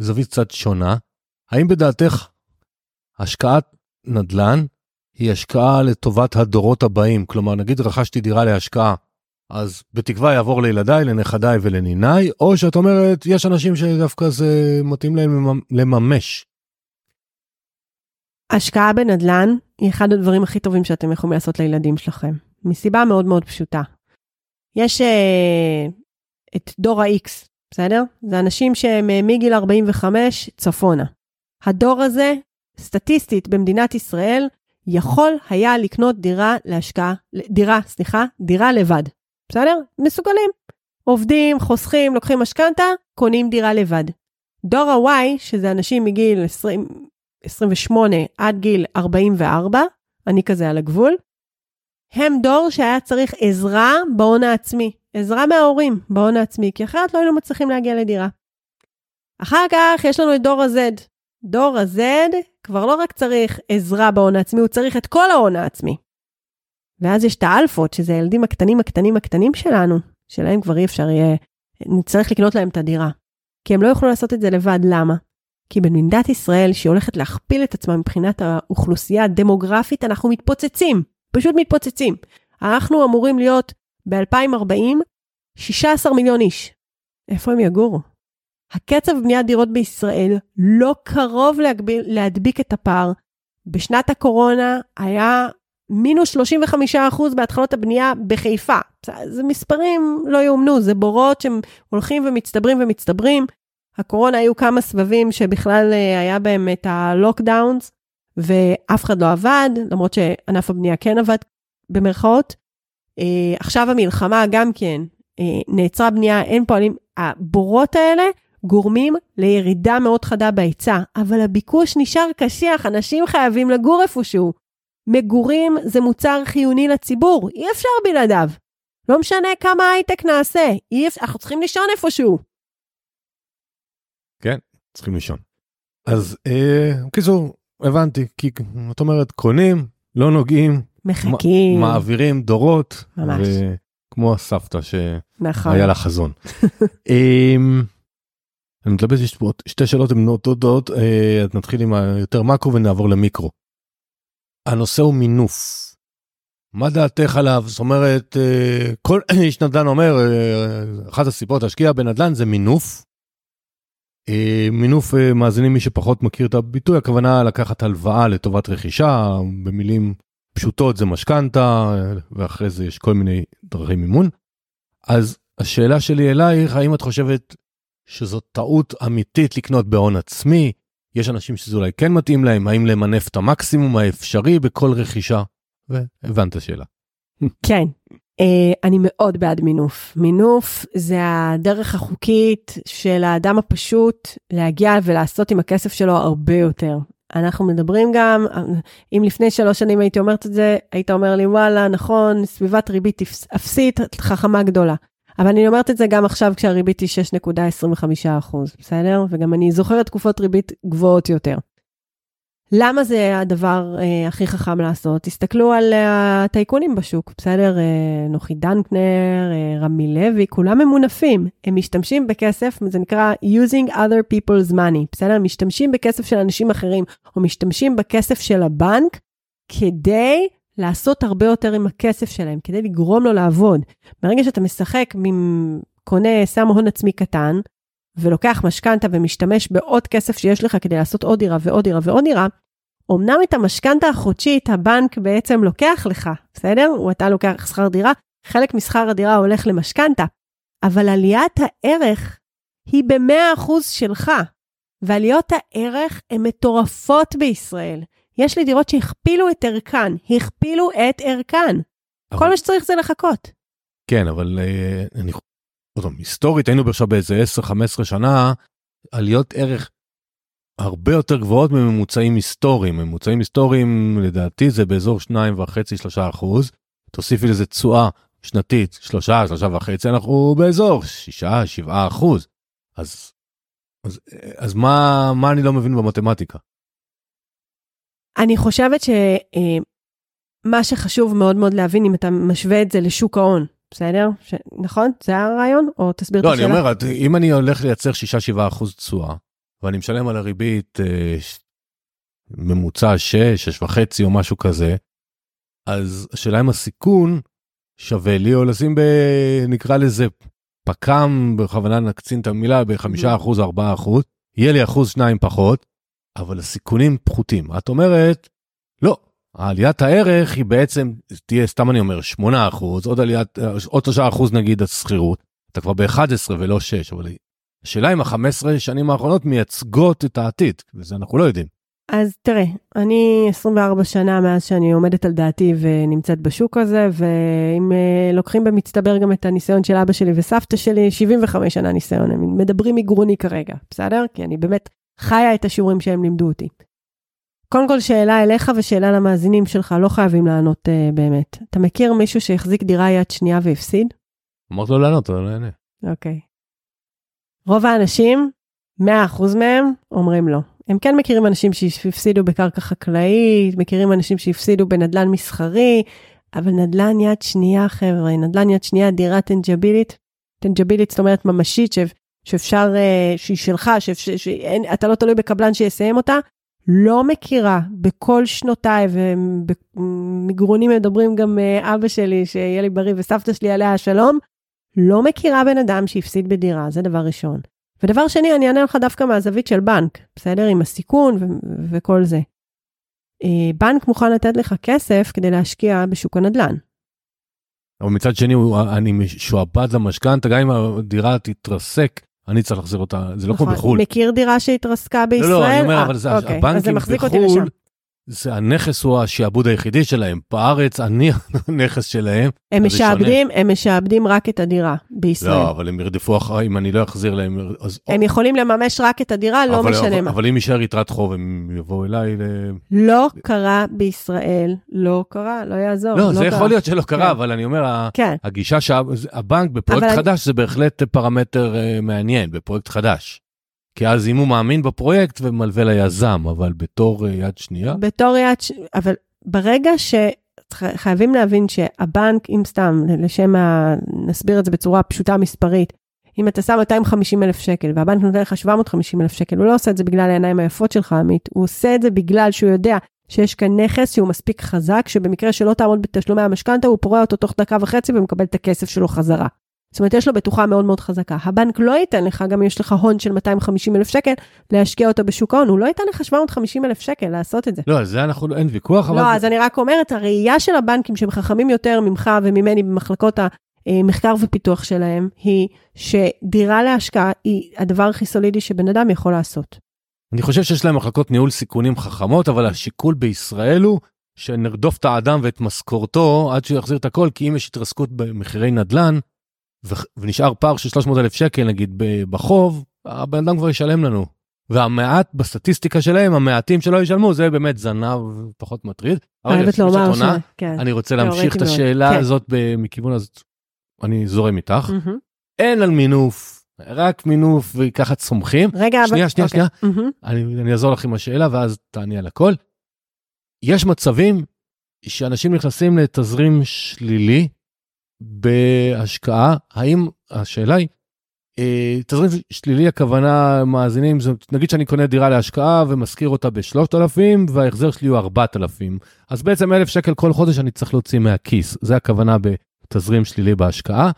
בזווית קצת שונה. האם בדעתך השקעת נדל"ן היא השקעה לטובת הדורות הבאים? כלומר, נגיד רכשתי דירה להשקעה, אז בתקווה יעבור לילדיי, לנכדיי ולניניי, או שאת אומרת, יש אנשים שדווקא זה מתאים להם לממש. השקעה בנדל"ן היא אחד הדברים הכי טובים שאתם יכולים לעשות לילדים שלכם, מסיבה מאוד מאוד פשוטה. יש uh, את דור ה-X, בסדר? זה אנשים שהם uh, מגיל 45 צפונה. הדור הזה, סטטיסטית במדינת ישראל, יכול היה לקנות דירה להשקעה, דירה, סליחה, דירה לבד. בסדר? מסוגלים. עובדים, חוסכים, לוקחים משכנתה, קונים דירה לבד. דור ה-Y, שזה אנשים מגיל 20, 28 עד גיל 44, אני כזה על הגבול, הם דור שהיה צריך עזרה בהון העצמי. עזרה מההורים בהון העצמי, כי אחרת לא היינו מצליחים להגיע לדירה. אחר כך יש לנו את דור ה-Z, דור ה-Z כבר לא רק צריך עזרה בהון העצמי, הוא צריך את כל ההון העצמי. ואז יש את האלפות, שזה הילדים הקטנים הקטנים הקטנים שלנו, שלהם כבר אי אפשר יהיה, נצטרך לקנות להם את הדירה. כי הם לא יוכלו לעשות את זה לבד, למה? כי במדינת ישראל, שהיא הולכת להכפיל את עצמה מבחינת האוכלוסייה הדמוגרפית, אנחנו מתפוצצים, פשוט מתפוצצים. אנחנו אמורים להיות ב-2040 16 מיליון איש. איפה הם יגורו? הקצב בניית דירות בישראל לא קרוב להגביל, להדביק את הפער. בשנת הקורונה היה מינוס 35% בהתחלות הבנייה בחיפה. זה מספרים לא יאומנו, זה בורות שהם הולכים ומצטברים ומצטברים. הקורונה היו כמה סבבים שבכלל אה, היה בהם את הלוקדאונס, ואף אחד לא עבד, למרות שענף הבנייה כן עבד במרכאות. אה, עכשיו המלחמה גם כן, אה, נעצרה בנייה, אין פועלים. הבורות האלה גורמים לירידה מאוד חדה בהיצע, אבל הביקוש נשאר קשיח, אנשים חייבים לגור איפשהו. מגורים זה מוצר חיוני לציבור, אי אפשר בלעדיו. לא משנה כמה הייטק נעשה, אי אפשר, אנחנו צריכים לישון איפשהו. צריכים לישון. אז אה, בקיצור, הבנתי, כי את אומרת, קונים, לא נוגעים, מחכים, מעבירים דורות, ממש. כמו הסבתא שהיה נכון. לה חזון. אמ, אני מתלבט, יש פה שתי שאלות הן נותנות, אה, נתחיל עם היותר מקרו ונעבור למיקרו. הנושא הוא מינוף. מה דעתך עליו? זאת אומרת, אה, כל איש נדל"ן אומר, אה, אחת הסיבות להשקיע בנדל"ן זה מינוף. אה, מינוף, אה, מאזינים מי שפחות מכיר את הביטוי, הכוונה לקחת הלוואה לטובת רכישה, במילים הפשוטות זה משכנתה, ואחרי זה יש כל מיני דרכי מימון. אז השאלה שלי אלייך, האם את חושבת שזאת טעות אמיתית לקנות בהון עצמי? יש אנשים שזה אולי כן מתאים להם, האם למנף את המקסימום האפשרי בכל רכישה? והבנת השאלה. כן, אני מאוד בעד מינוף. מינוף זה הדרך החוקית של האדם הפשוט להגיע ולעשות עם הכסף שלו הרבה יותר. אנחנו מדברים גם, אם לפני שלוש שנים הייתי אומרת את זה, היית אומר לי, וואלה, נכון, סביבת ריבית אפסית, חכמה גדולה. אבל אני אומרת את זה גם עכשיו כשהריבית היא 6.25 בסדר? וגם אני זוכרת תקופות ריבית גבוהות יותר. למה זה הדבר אה, הכי חכם לעשות? תסתכלו על אה, הטייקונים בשוק, בסדר? אה, נוחי דנקנר, אה, רמי לוי, כולם ממונפים. הם משתמשים בכסף, זה נקרא using other people's money, בסדר? משתמשים בכסף של אנשים אחרים, או משתמשים בכסף של הבנק כדי לעשות הרבה יותר עם הכסף שלהם, כדי לגרום לו לעבוד. ברגע שאתה משחק, קונה, שם הון עצמי קטן, ולוקח משכנתה ומשתמש בעוד כסף שיש לך כדי לעשות עוד דירה ועוד דירה ועוד דירה, אמנם את המשכנתה החודשית הבנק בעצם לוקח לך, בסדר? או אתה לוקח שכר דירה, חלק משכר הדירה הולך למשכנתה, אבל עליית הערך היא ב-100% שלך, ועליות הערך הן מטורפות בישראל. יש לי דירות שהכפילו את ערכן, הכפילו את ערכן. אבל... כל מה שצריך זה לחכות. כן, אבל uh, אני היסטורית היינו עכשיו באיזה 10-15 שנה, עליות ערך הרבה יותר גבוהות מממוצעים היסטוריים. ממוצעים היסטוריים לדעתי זה באזור 2.5-3 אחוז. תוסיפי לזה תשואה שנתית 3 3 וחצי אנחנו באזור 6 7 אחוז. אז אז אז מה מה אני לא מבין במתמטיקה. אני חושבת שמה שחשוב מאוד מאוד להבין אם אתה משווה את זה לשוק ההון בסדר? ש... נכון? זה הרעיון? או תסביר לא, את השאלה? לא, אני אומר, אם אני הולך לייצר 6-7 אחוז תשואה, ואני משלם על הריבית אה, ממוצע 6, 6 וחצי או משהו כזה, אז השאלה אם הסיכון שווה לי או לשים ב... נקרא לזה פק"ם, בכוונה נקצין את המילה, ב-5 mm-hmm. אחוז, 4 אחוז, יהיה לי אחוז שניים פחות, אבל הסיכונים פחותים. את אומרת, לא, העליית הערך היא בעצם תהיה סתם אני אומר 8 אחוז עוד עליית עוד 3 אחוז נגיד השכירות אתה כבר ב-11 ולא 6 אבל השאלה אם ה-15 שנים האחרונות מייצגות את העתיד וזה אנחנו לא יודעים. אז תראה אני 24 שנה מאז שאני עומדת על דעתי ונמצאת בשוק הזה ואם uh, לוקחים במצטבר גם את הניסיון של אבא שלי וסבתא שלי 75 שנה ניסיון הם מדברים מגרוני כרגע בסדר כי אני באמת חיה את השיעורים שהם לימדו אותי. קודם כל שאלה אליך ושאלה למאזינים שלך, לא חייבים לענות uh, באמת. אתה מכיר מישהו שהחזיק דירה יד שנייה והפסיד? אמרת לו לענות, אבל לא יענה. אוקיי. רוב האנשים, 100% מהם, אומרים לא. הם כן מכירים אנשים שהפסידו בקרקע חקלאית, מכירים אנשים שהפסידו בנדלן מסחרי, אבל נדלן יד שנייה, חבר'ה, נדלן יד שנייה, דירה טנג'בילית, טנג'בילית זאת אומרת ממשית, שאפשר, אה, שהיא שלך, שאתה לא תלוי בקבלן שיסיים אותה, לא מכירה בכל שנותיי, ומגרונים מדברים גם אה, אבא שלי, שיהיה לי בריא, וסבתא שלי עליה השלום, לא מכירה בן אדם שהפסיד בדירה, זה דבר ראשון. ודבר שני, אני אענה לך דווקא מהזווית של בנק, בסדר? עם הסיכון ו- וכל זה. אה, בנק מוכן לתת לך כסף כדי להשקיע בשוק הנדל"ן. אבל מצד שני, אני משועבד למשכנתה, גם אם הדירה תתרסק, אני צריך להחזיר אותה, זה לא כמו נכון. בחו"ל. מכיר דירה שהתרסקה בישראל? לא, לא, אני אומר, אבל זה אוקיי, הבנקים בחו"ל, זה הנכס הוא השעבוד היחידי שלהם. בארץ, אני הנכס שלהם. הם משעבדים, הם משעבדים רק את הדירה בישראל. לא, אבל הם ירדפו אחרי, אם אני לא אחזיר להם... אז... הם יכולים לממש רק את הדירה, לא משנה מה. אבל אם יישאר יתרת חוב, הם יבואו אליי ל... לא קרה בישראל, לא קרה, לא יעזור. לא, לא זה קרה. יכול להיות שלא קרה, כן. אבל אני אומר, כן. הגישה שהבנק בפרויקט חדש זה בהחלט פרמטר uh, מעניין, בפרויקט חדש. כי אז אם הוא מאמין בפרויקט ומלווה ליזם, אבל בתור אה, יד שנייה? בתור יד, ש... אבל ברגע שחייבים להבין שהבנק, אם סתם, לשם ה... נסביר את זה בצורה פשוטה מספרית, אם אתה שם 250 אלף שקל והבנק נותן לך 750 אלף שקל, הוא לא עושה את זה בגלל העיניים היפות שלך, עמית, הוא עושה את זה בגלל שהוא יודע שיש כאן נכס שהוא מספיק חזק, שבמקרה שלא תעמוד בתשלומי המשכנתה, הוא פורע אותו תוך דקה וחצי ומקבל את הכסף שלו חזרה. זאת אומרת, יש לו בטוחה מאוד מאוד חזקה. הבנק לא ייתן לך, גם אם יש לך הון של 250 אלף שקל, להשקיע אותו בשוק ההון, הוא לא ייתן לך 750 אלף שקל לעשות את זה. לא, על זה אנחנו, אין ויכוח, אבל... לא, אז אני רק אומרת, הראייה של הבנקים שהם חכמים יותר ממך וממני במחלקות המחקר ופיתוח שלהם, היא שדירה להשקעה היא הדבר הכי סולידי שבן אדם יכול לעשות. אני חושב שיש להם מחלקות ניהול סיכונים חכמות, אבל השיקול בישראל הוא שנרדוף את האדם ואת משכורתו עד שהוא יחזיר את הכל, כי אם יש התרסקות במחירי נדל"ן, ונשאר פער של 300 אלף שקל נגיד בחוב, הבן אדם כבר ישלם לנו. והמעט בסטטיסטיקה שלהם, המעטים שלא ישלמו, זה באמת זנב פחות מטריד. חייבת לומר ש... כן. אני רוצה להמשיך את השאלה כן. הזאת מכיוון הזאת, אני זורם איתך. Mm-hmm. אין על מינוף, רק מינוף וככה צומחים. רגע, שנייה, שנייה, אוקיי. שנייה. Mm-hmm. אני, אני אעזור לך עם השאלה ואז תעני על הכל. יש מצבים שאנשים נכנסים לתזרים שלילי בהשקעה, האם, השאלה היא, אה, תזרים שלילי הכוונה מאזינים, זאת, נגיד שאני קונה דירה להשקעה ומשכיר אותה ב-3,000 וההחזר שלי הוא 4,000, אז בעצם 1,000 שקל כל חודש אני צריך להוציא מהכיס, זה הכוונה בתזרים שלילי בהשקעה.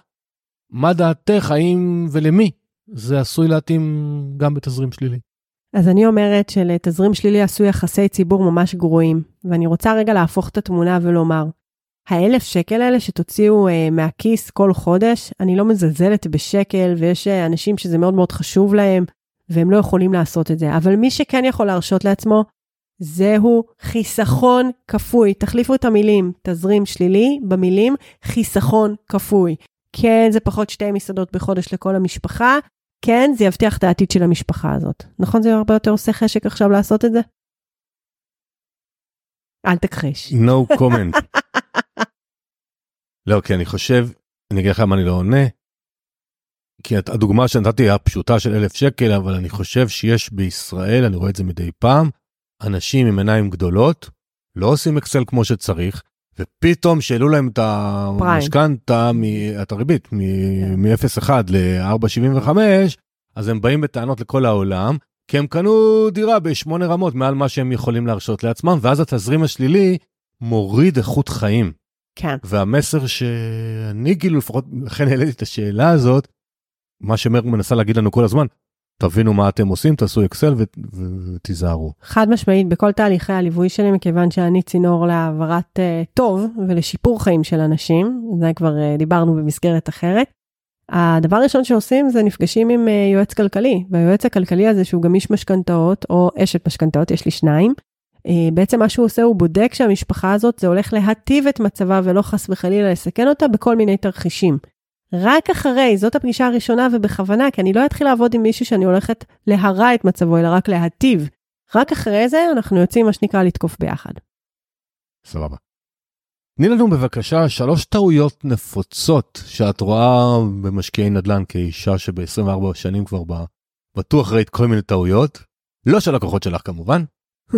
מה דעתך, האם ולמי זה עשוי להתאים גם בתזרים שלילי? אז אני אומרת שלתזרים שלילי עשו יחסי ציבור ממש גרועים, ואני רוצה רגע להפוך את התמונה ולומר, האלף שקל האלה שתוציאו אה, מהכיס כל חודש, אני לא מזלזלת בשקל, ויש אה, אנשים שזה מאוד מאוד חשוב להם, והם לא יכולים לעשות את זה. אבל מי שכן יכול להרשות לעצמו, זהו חיסכון כפוי. תחליפו את המילים תזרים שלילי במילים חיסכון כפוי. כן, זה פחות שתי מסעדות בחודש לכל המשפחה, כן, זה יבטיח את העתיד של המשפחה הזאת. נכון זה הרבה יותר עושה חשק עכשיו לעשות את זה? אל תכחיש. No comment. לא, כי אני חושב, אני אגיד לך למה אני לא עונה. כי הדוגמה שנתתי היא הפשוטה של אלף שקל, אבל אני חושב שיש בישראל, אני רואה את זה מדי פעם, אנשים עם עיניים גדולות, לא עושים אקסל כמו שצריך, ופתאום שהעלו להם את המשכנתה, את הריבית, מ-0.1 כן. ל-4.75, אז הם באים בטענות לכל העולם, כי הם קנו דירה בשמונה רמות מעל מה שהם יכולים להרשות לעצמם, ואז התזרים השלילי מוריד איכות חיים. כן. והמסר שאני כאילו לפחות, לכן העליתי את השאלה הזאת, מה שמרק מנסה להגיד לנו כל הזמן, תבינו מה אתם עושים, תעשו אקסל ותיזהרו. חד משמעית, בכל תהליכי הליווי שלי, מכיוון שאני צינור להעברת uh, טוב ולשיפור חיים של אנשים, זה כבר uh, דיברנו במסגרת אחרת. הדבר הראשון שעושים זה נפגשים עם uh, יועץ כלכלי, והיועץ הכלכלי הזה שהוא גם איש משכנתאות, או אשת משכנתאות, יש לי שניים, בעצם מה שהוא עושה, הוא בודק שהמשפחה הזאת, זה הולך להטיב את מצבה ולא חס וחלילה לסכן אותה בכל מיני תרחישים. רק אחרי, זאת הפגישה הראשונה ובכוונה, כי אני לא אתחיל לעבוד עם מישהו שאני הולכת להרע את מצבו, אלא רק להטיב. רק אחרי זה אנחנו יוצאים, מה שנקרא, לתקוף ביחד. סבבה. תני לנו בבקשה שלוש טעויות נפוצות שאת רואה במשקיעי נדל"ן כאישה שב-24 שנים כבר בטוח ראית כל מיני טעויות. לא של לקוחות שלך כמובן.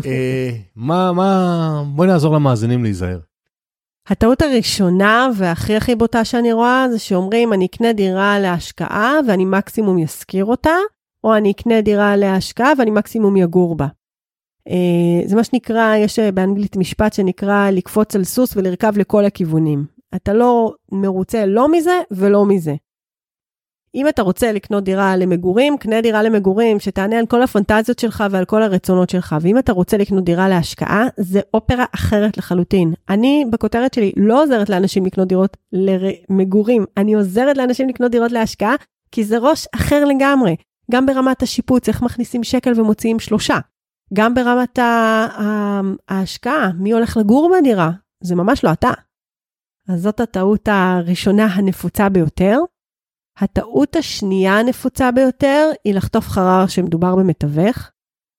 אה, מה, מה, בואי נעזור למאזינים להיזהר. הטעות הראשונה והכי הכי בוטה שאני רואה זה שאומרים אני אקנה דירה להשקעה ואני מקסימום ישכיר אותה, או אני אקנה דירה להשקעה ואני מקסימום יגור בה. Uh, זה מה שנקרא, יש באנגלית משפט שנקרא לקפוץ על סוס ולרכב לכל הכיוונים. אתה לא מרוצה לא מזה ולא מזה. אם אתה רוצה לקנות דירה למגורים, קנה דירה למגורים שתענה על כל הפנטזיות שלך ועל כל הרצונות שלך. ואם אתה רוצה לקנות דירה להשקעה, זה אופרה אחרת לחלוטין. אני, בכותרת שלי, לא עוזרת לאנשים לקנות דירות למגורים, אני עוזרת לאנשים לקנות דירות להשקעה, כי זה ראש אחר לגמרי. גם ברמת השיפוץ, איך מכניסים שקל ומוציאים שלושה. גם ברמת ההשקעה, מי הולך לגור בדירה, זה ממש לא אתה. אז זאת הטעות הראשונה הנפוצה ביותר. הטעות השנייה הנפוצה ביותר היא לחטוף חרר שמדובר במתווך.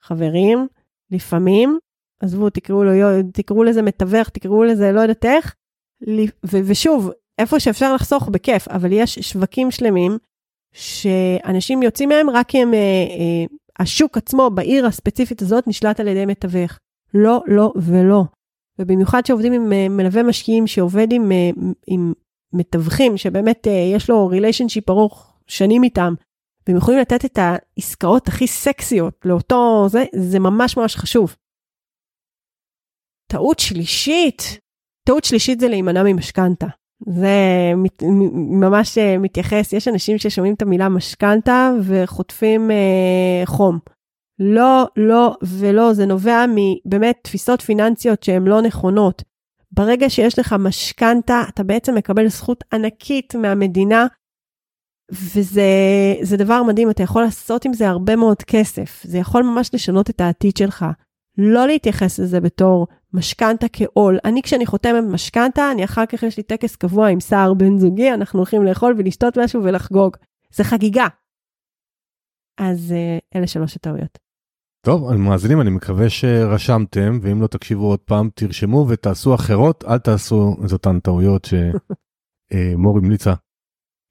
חברים, לפעמים, עזבו, תקראו, לו, תקראו לזה מתווך, תקראו לזה לא יודעת איך, ו- ושוב, איפה שאפשר לחסוך בכיף, אבל יש שווקים שלמים שאנשים יוצאים מהם רק כי הם, אה, אה, השוק עצמו בעיר הספציפית הזאת נשלט על ידי מתווך. לא, לא ולא. ובמיוחד שעובדים עם אה, מלווה משקיעים שעובד עם, אה, עם מתווכים שבאמת uh, יש לו ריליישנשיפ ארוך שנים איתם, והם יכולים לתת את העסקאות הכי סקסיות לאותו זה, זה ממש ממש חשוב. טעות שלישית, טעות שלישית זה להימנע ממשכנתה. זה מת, ממש אה, מתייחס, יש אנשים ששומעים את המילה משכנתה וחוטפים אה, חום. לא, לא ולא, זה נובע מבאמת תפיסות פיננסיות שהן לא נכונות. ברגע שיש לך משכנתה, אתה בעצם מקבל זכות ענקית מהמדינה, וזה דבר מדהים, אתה יכול לעשות עם זה הרבה מאוד כסף. זה יכול ממש לשנות את העתיד שלך. לא להתייחס לזה בתור משכנתה כעול. אני, כשאני חותמת משכנתה, אני אחר כך יש לי טקס קבוע עם סער בן זוגי, אנחנו הולכים לאכול ולשתות משהו ולחגוג. זה חגיגה. אז אה, אלה שלוש הטעויות. טוב, מאזינים, אני מקווה שרשמתם, ואם לא תקשיבו עוד פעם, תרשמו ותעשו אחרות, אל תעשו את אותן טעויות שמור המליצה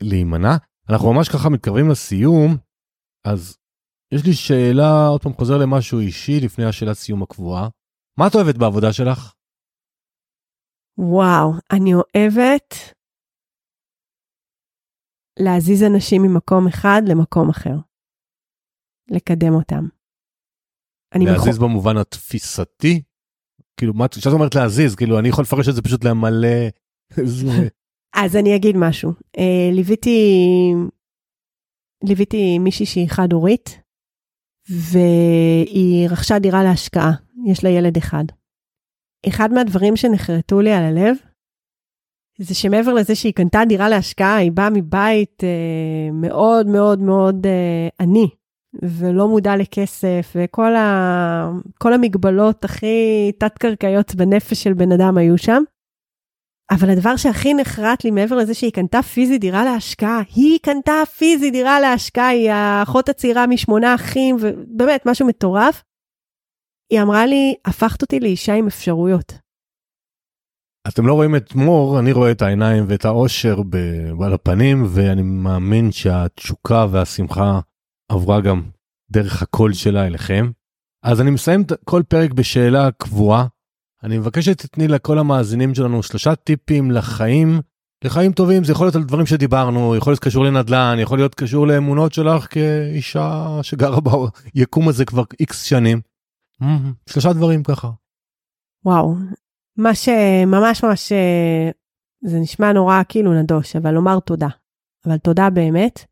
להימנע. אנחנו ממש ככה מתקרבים לסיום, אז יש לי שאלה, עוד פעם חוזר למשהו אישי לפני השאלת סיום הקבועה. מה את אוהבת בעבודה שלך? וואו, אני אוהבת להזיז אנשים ממקום אחד למקום אחר. לקדם אותם. להזיז מח... במובן התפיסתי? כאילו, מה, כשאת אומרת להזיז, כאילו, אני יכול לפרש את זה פשוט למלא... אז אני אגיד משהו. Uh, ליוויתי, ליוויתי מישהי שהיא חד-הורית, והיא רכשה דירה להשקעה, יש לה ילד אחד. אחד מהדברים שנחרטו לי על הלב, זה שמעבר לזה שהיא קנתה דירה להשקעה, היא באה מבית uh, מאוד מאוד מאוד uh, עני, ולא מודע לכסף, וכל ה... המגבלות הכי תת-קרקעיות בנפש של בן אדם היו שם. אבל הדבר שהכי נחרט לי מעבר לזה שהיא קנתה פיזי דירה להשקעה, היא קנתה פיזי דירה להשקעה, היא האחות הצעירה משמונה אחים, ובאמת, משהו מטורף. היא אמרה לי, הפכת אותי לאישה עם אפשרויות. אתם לא רואים את מור, אני רואה את העיניים ואת האושר על הפנים, ואני מאמין שהתשוקה והשמחה עברה גם דרך הקול שלה אליכם. אז אני מסיים כל פרק בשאלה קבועה. אני מבקש שתתני לכל המאזינים שלנו שלושה טיפים לחיים, לחיים טובים, זה יכול להיות על דברים שדיברנו, יכול להיות קשור לנדל"ן, יכול להיות קשור לאמונות שלך כאישה שגרה ביקום הזה כבר איקס שנים. שלושה דברים ככה. וואו, מה שממש ממש, אה, זה נשמע נורא כאילו נדוש, אבל לומר תודה. אבל תודה באמת.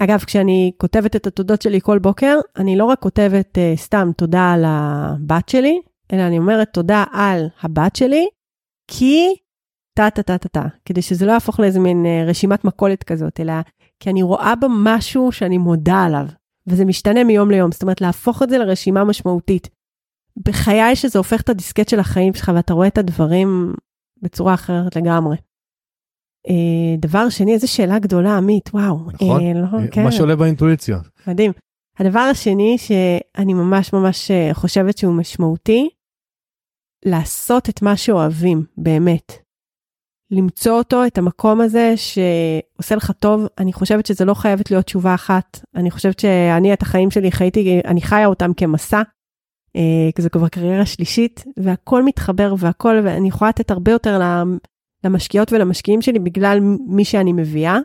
אגב, כשאני כותבת את התודות שלי כל בוקר, אני לא רק כותבת uh, סתם תודה על הבת שלי, אלא אני אומרת תודה על הבת שלי, כי טה-טה-טה-טה, כדי שזה לא יהפוך לאיזה מין uh, רשימת מכולת כזאת, אלא כי אני רואה בה משהו שאני מודה עליו, וזה משתנה מיום ליום, זאת אומרת, להפוך את זה לרשימה משמעותית. בחיי שזה הופך את הדיסקט של החיים שלך, ואתה רואה את הדברים בצורה אחרת לגמרי. אה, דבר שני, איזו שאלה גדולה, עמית, וואו. נכון, אה, לא, כן. מה שעולה באינטואיציה. מדהים. הדבר השני שאני ממש ממש אה, חושבת שהוא משמעותי, לעשות את מה שאוהבים, באמת. למצוא אותו, את המקום הזה שעושה לך טוב. אני חושבת שזה לא חייבת להיות תשובה אחת. אני חושבת שאני את החיים שלי חייתי, אני חיה אותם כמסע. כי זו כבר קריירה שלישית, והכל מתחבר והכל, ואני יכולה לתת הרבה יותר למשקיעות ולמשקיעים שלי בגלל מי שאני מביאה.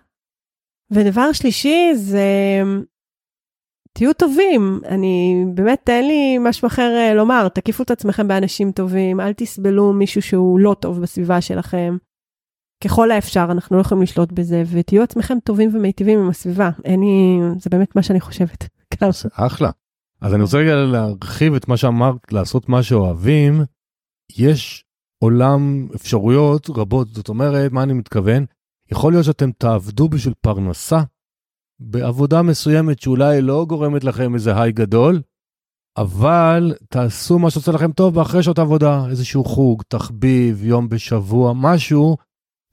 ודבר שלישי זה, תהיו טובים, אני באמת אין לי משהו אחר אה, לומר, תקיפו את עצמכם באנשים טובים, אל תסבלו מישהו שהוא לא טוב בסביבה שלכם. ככל האפשר, אנחנו לא יכולים לשלוט בזה, ותהיו עצמכם טובים ומיטיבים עם הסביבה. אין לי, זה באמת מה שאני חושבת. אחלה. אז אני רוצה רגע להרחיב את מה שאמרת, לעשות מה שאוהבים. יש עולם אפשרויות רבות, זאת אומרת, מה אני מתכוון? יכול להיות שאתם תעבדו בשביל פרנסה בעבודה מסוימת שאולי לא גורמת לכם איזה היי גדול, אבל תעשו מה שעושה לכם טוב באחרי שעות עבודה, איזשהו חוג, תחביב, יום בשבוע, משהו,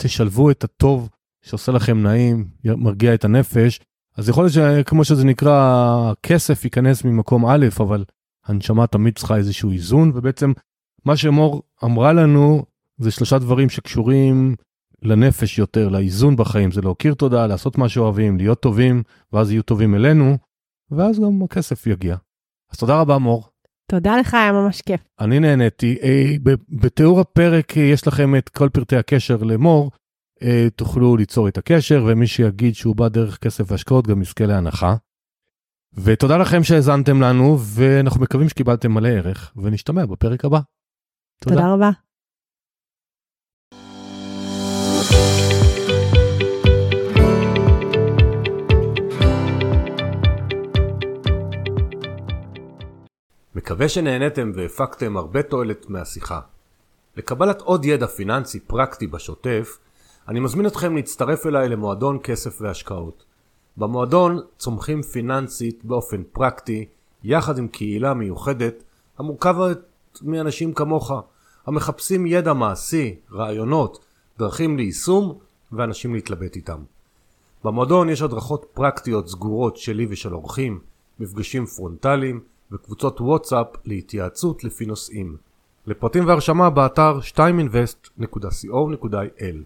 תשלבו את הטוב שעושה לכם נעים, מרגיע את הנפש. אז יכול להיות שכמו שזה נקרא, כסף ייכנס ממקום א', אבל הנשמה תמיד צריכה איזשהו איזון, ובעצם מה שמור אמרה לנו זה שלושה דברים שקשורים לנפש יותר, לאיזון בחיים, זה להכיר תודה, לעשות מה שאוהבים, להיות טובים, ואז יהיו טובים אלינו, ואז גם הכסף יגיע. אז תודה רבה מור. תודה לך, היה ממש כיף. אני נהניתי. אה, בתיאור הפרק אה, יש לכם את כל פרטי הקשר למור, אה, תוכלו ליצור את הקשר, ומי שיגיד שהוא בא דרך כסף והשקעות גם יזכה להנחה. ותודה לכם שהאזנתם לנו, ואנחנו מקווים שקיבלתם מלא ערך, ונשתמע בפרק הבא. תודה, רבה. מקווה שנהניתם והפקתם הרבה תועלת מהשיחה. לקבלת עוד ידע פיננסי פרקטי בשוטף, אני מזמין אתכם להצטרף אליי למועדון כסף והשקעות. במועדון צומחים פיננסית באופן פרקטי, יחד עם קהילה מיוחדת המורכבת מאנשים כמוך. המחפשים ידע מעשי, רעיונות, דרכים ליישום ואנשים להתלבט איתם. במועדון יש הדרכות פרקטיות סגורות שלי ושל אורחים, מפגשים פרונטליים וקבוצות וואטסאפ להתייעצות לפי נושאים. לפרטים והרשמה באתר 2invest.co.il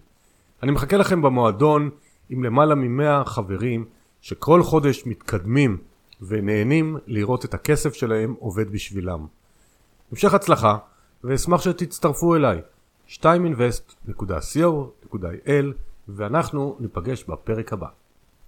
אני מחכה לכם במועדון עם למעלה מ-100 חברים שכל חודש מתקדמים ונהנים לראות את הכסף שלהם עובד בשבילם. המשך הצלחה ואשמח שתצטרפו אליי 2invest.co.il ואנחנו ניפגש בפרק הבא.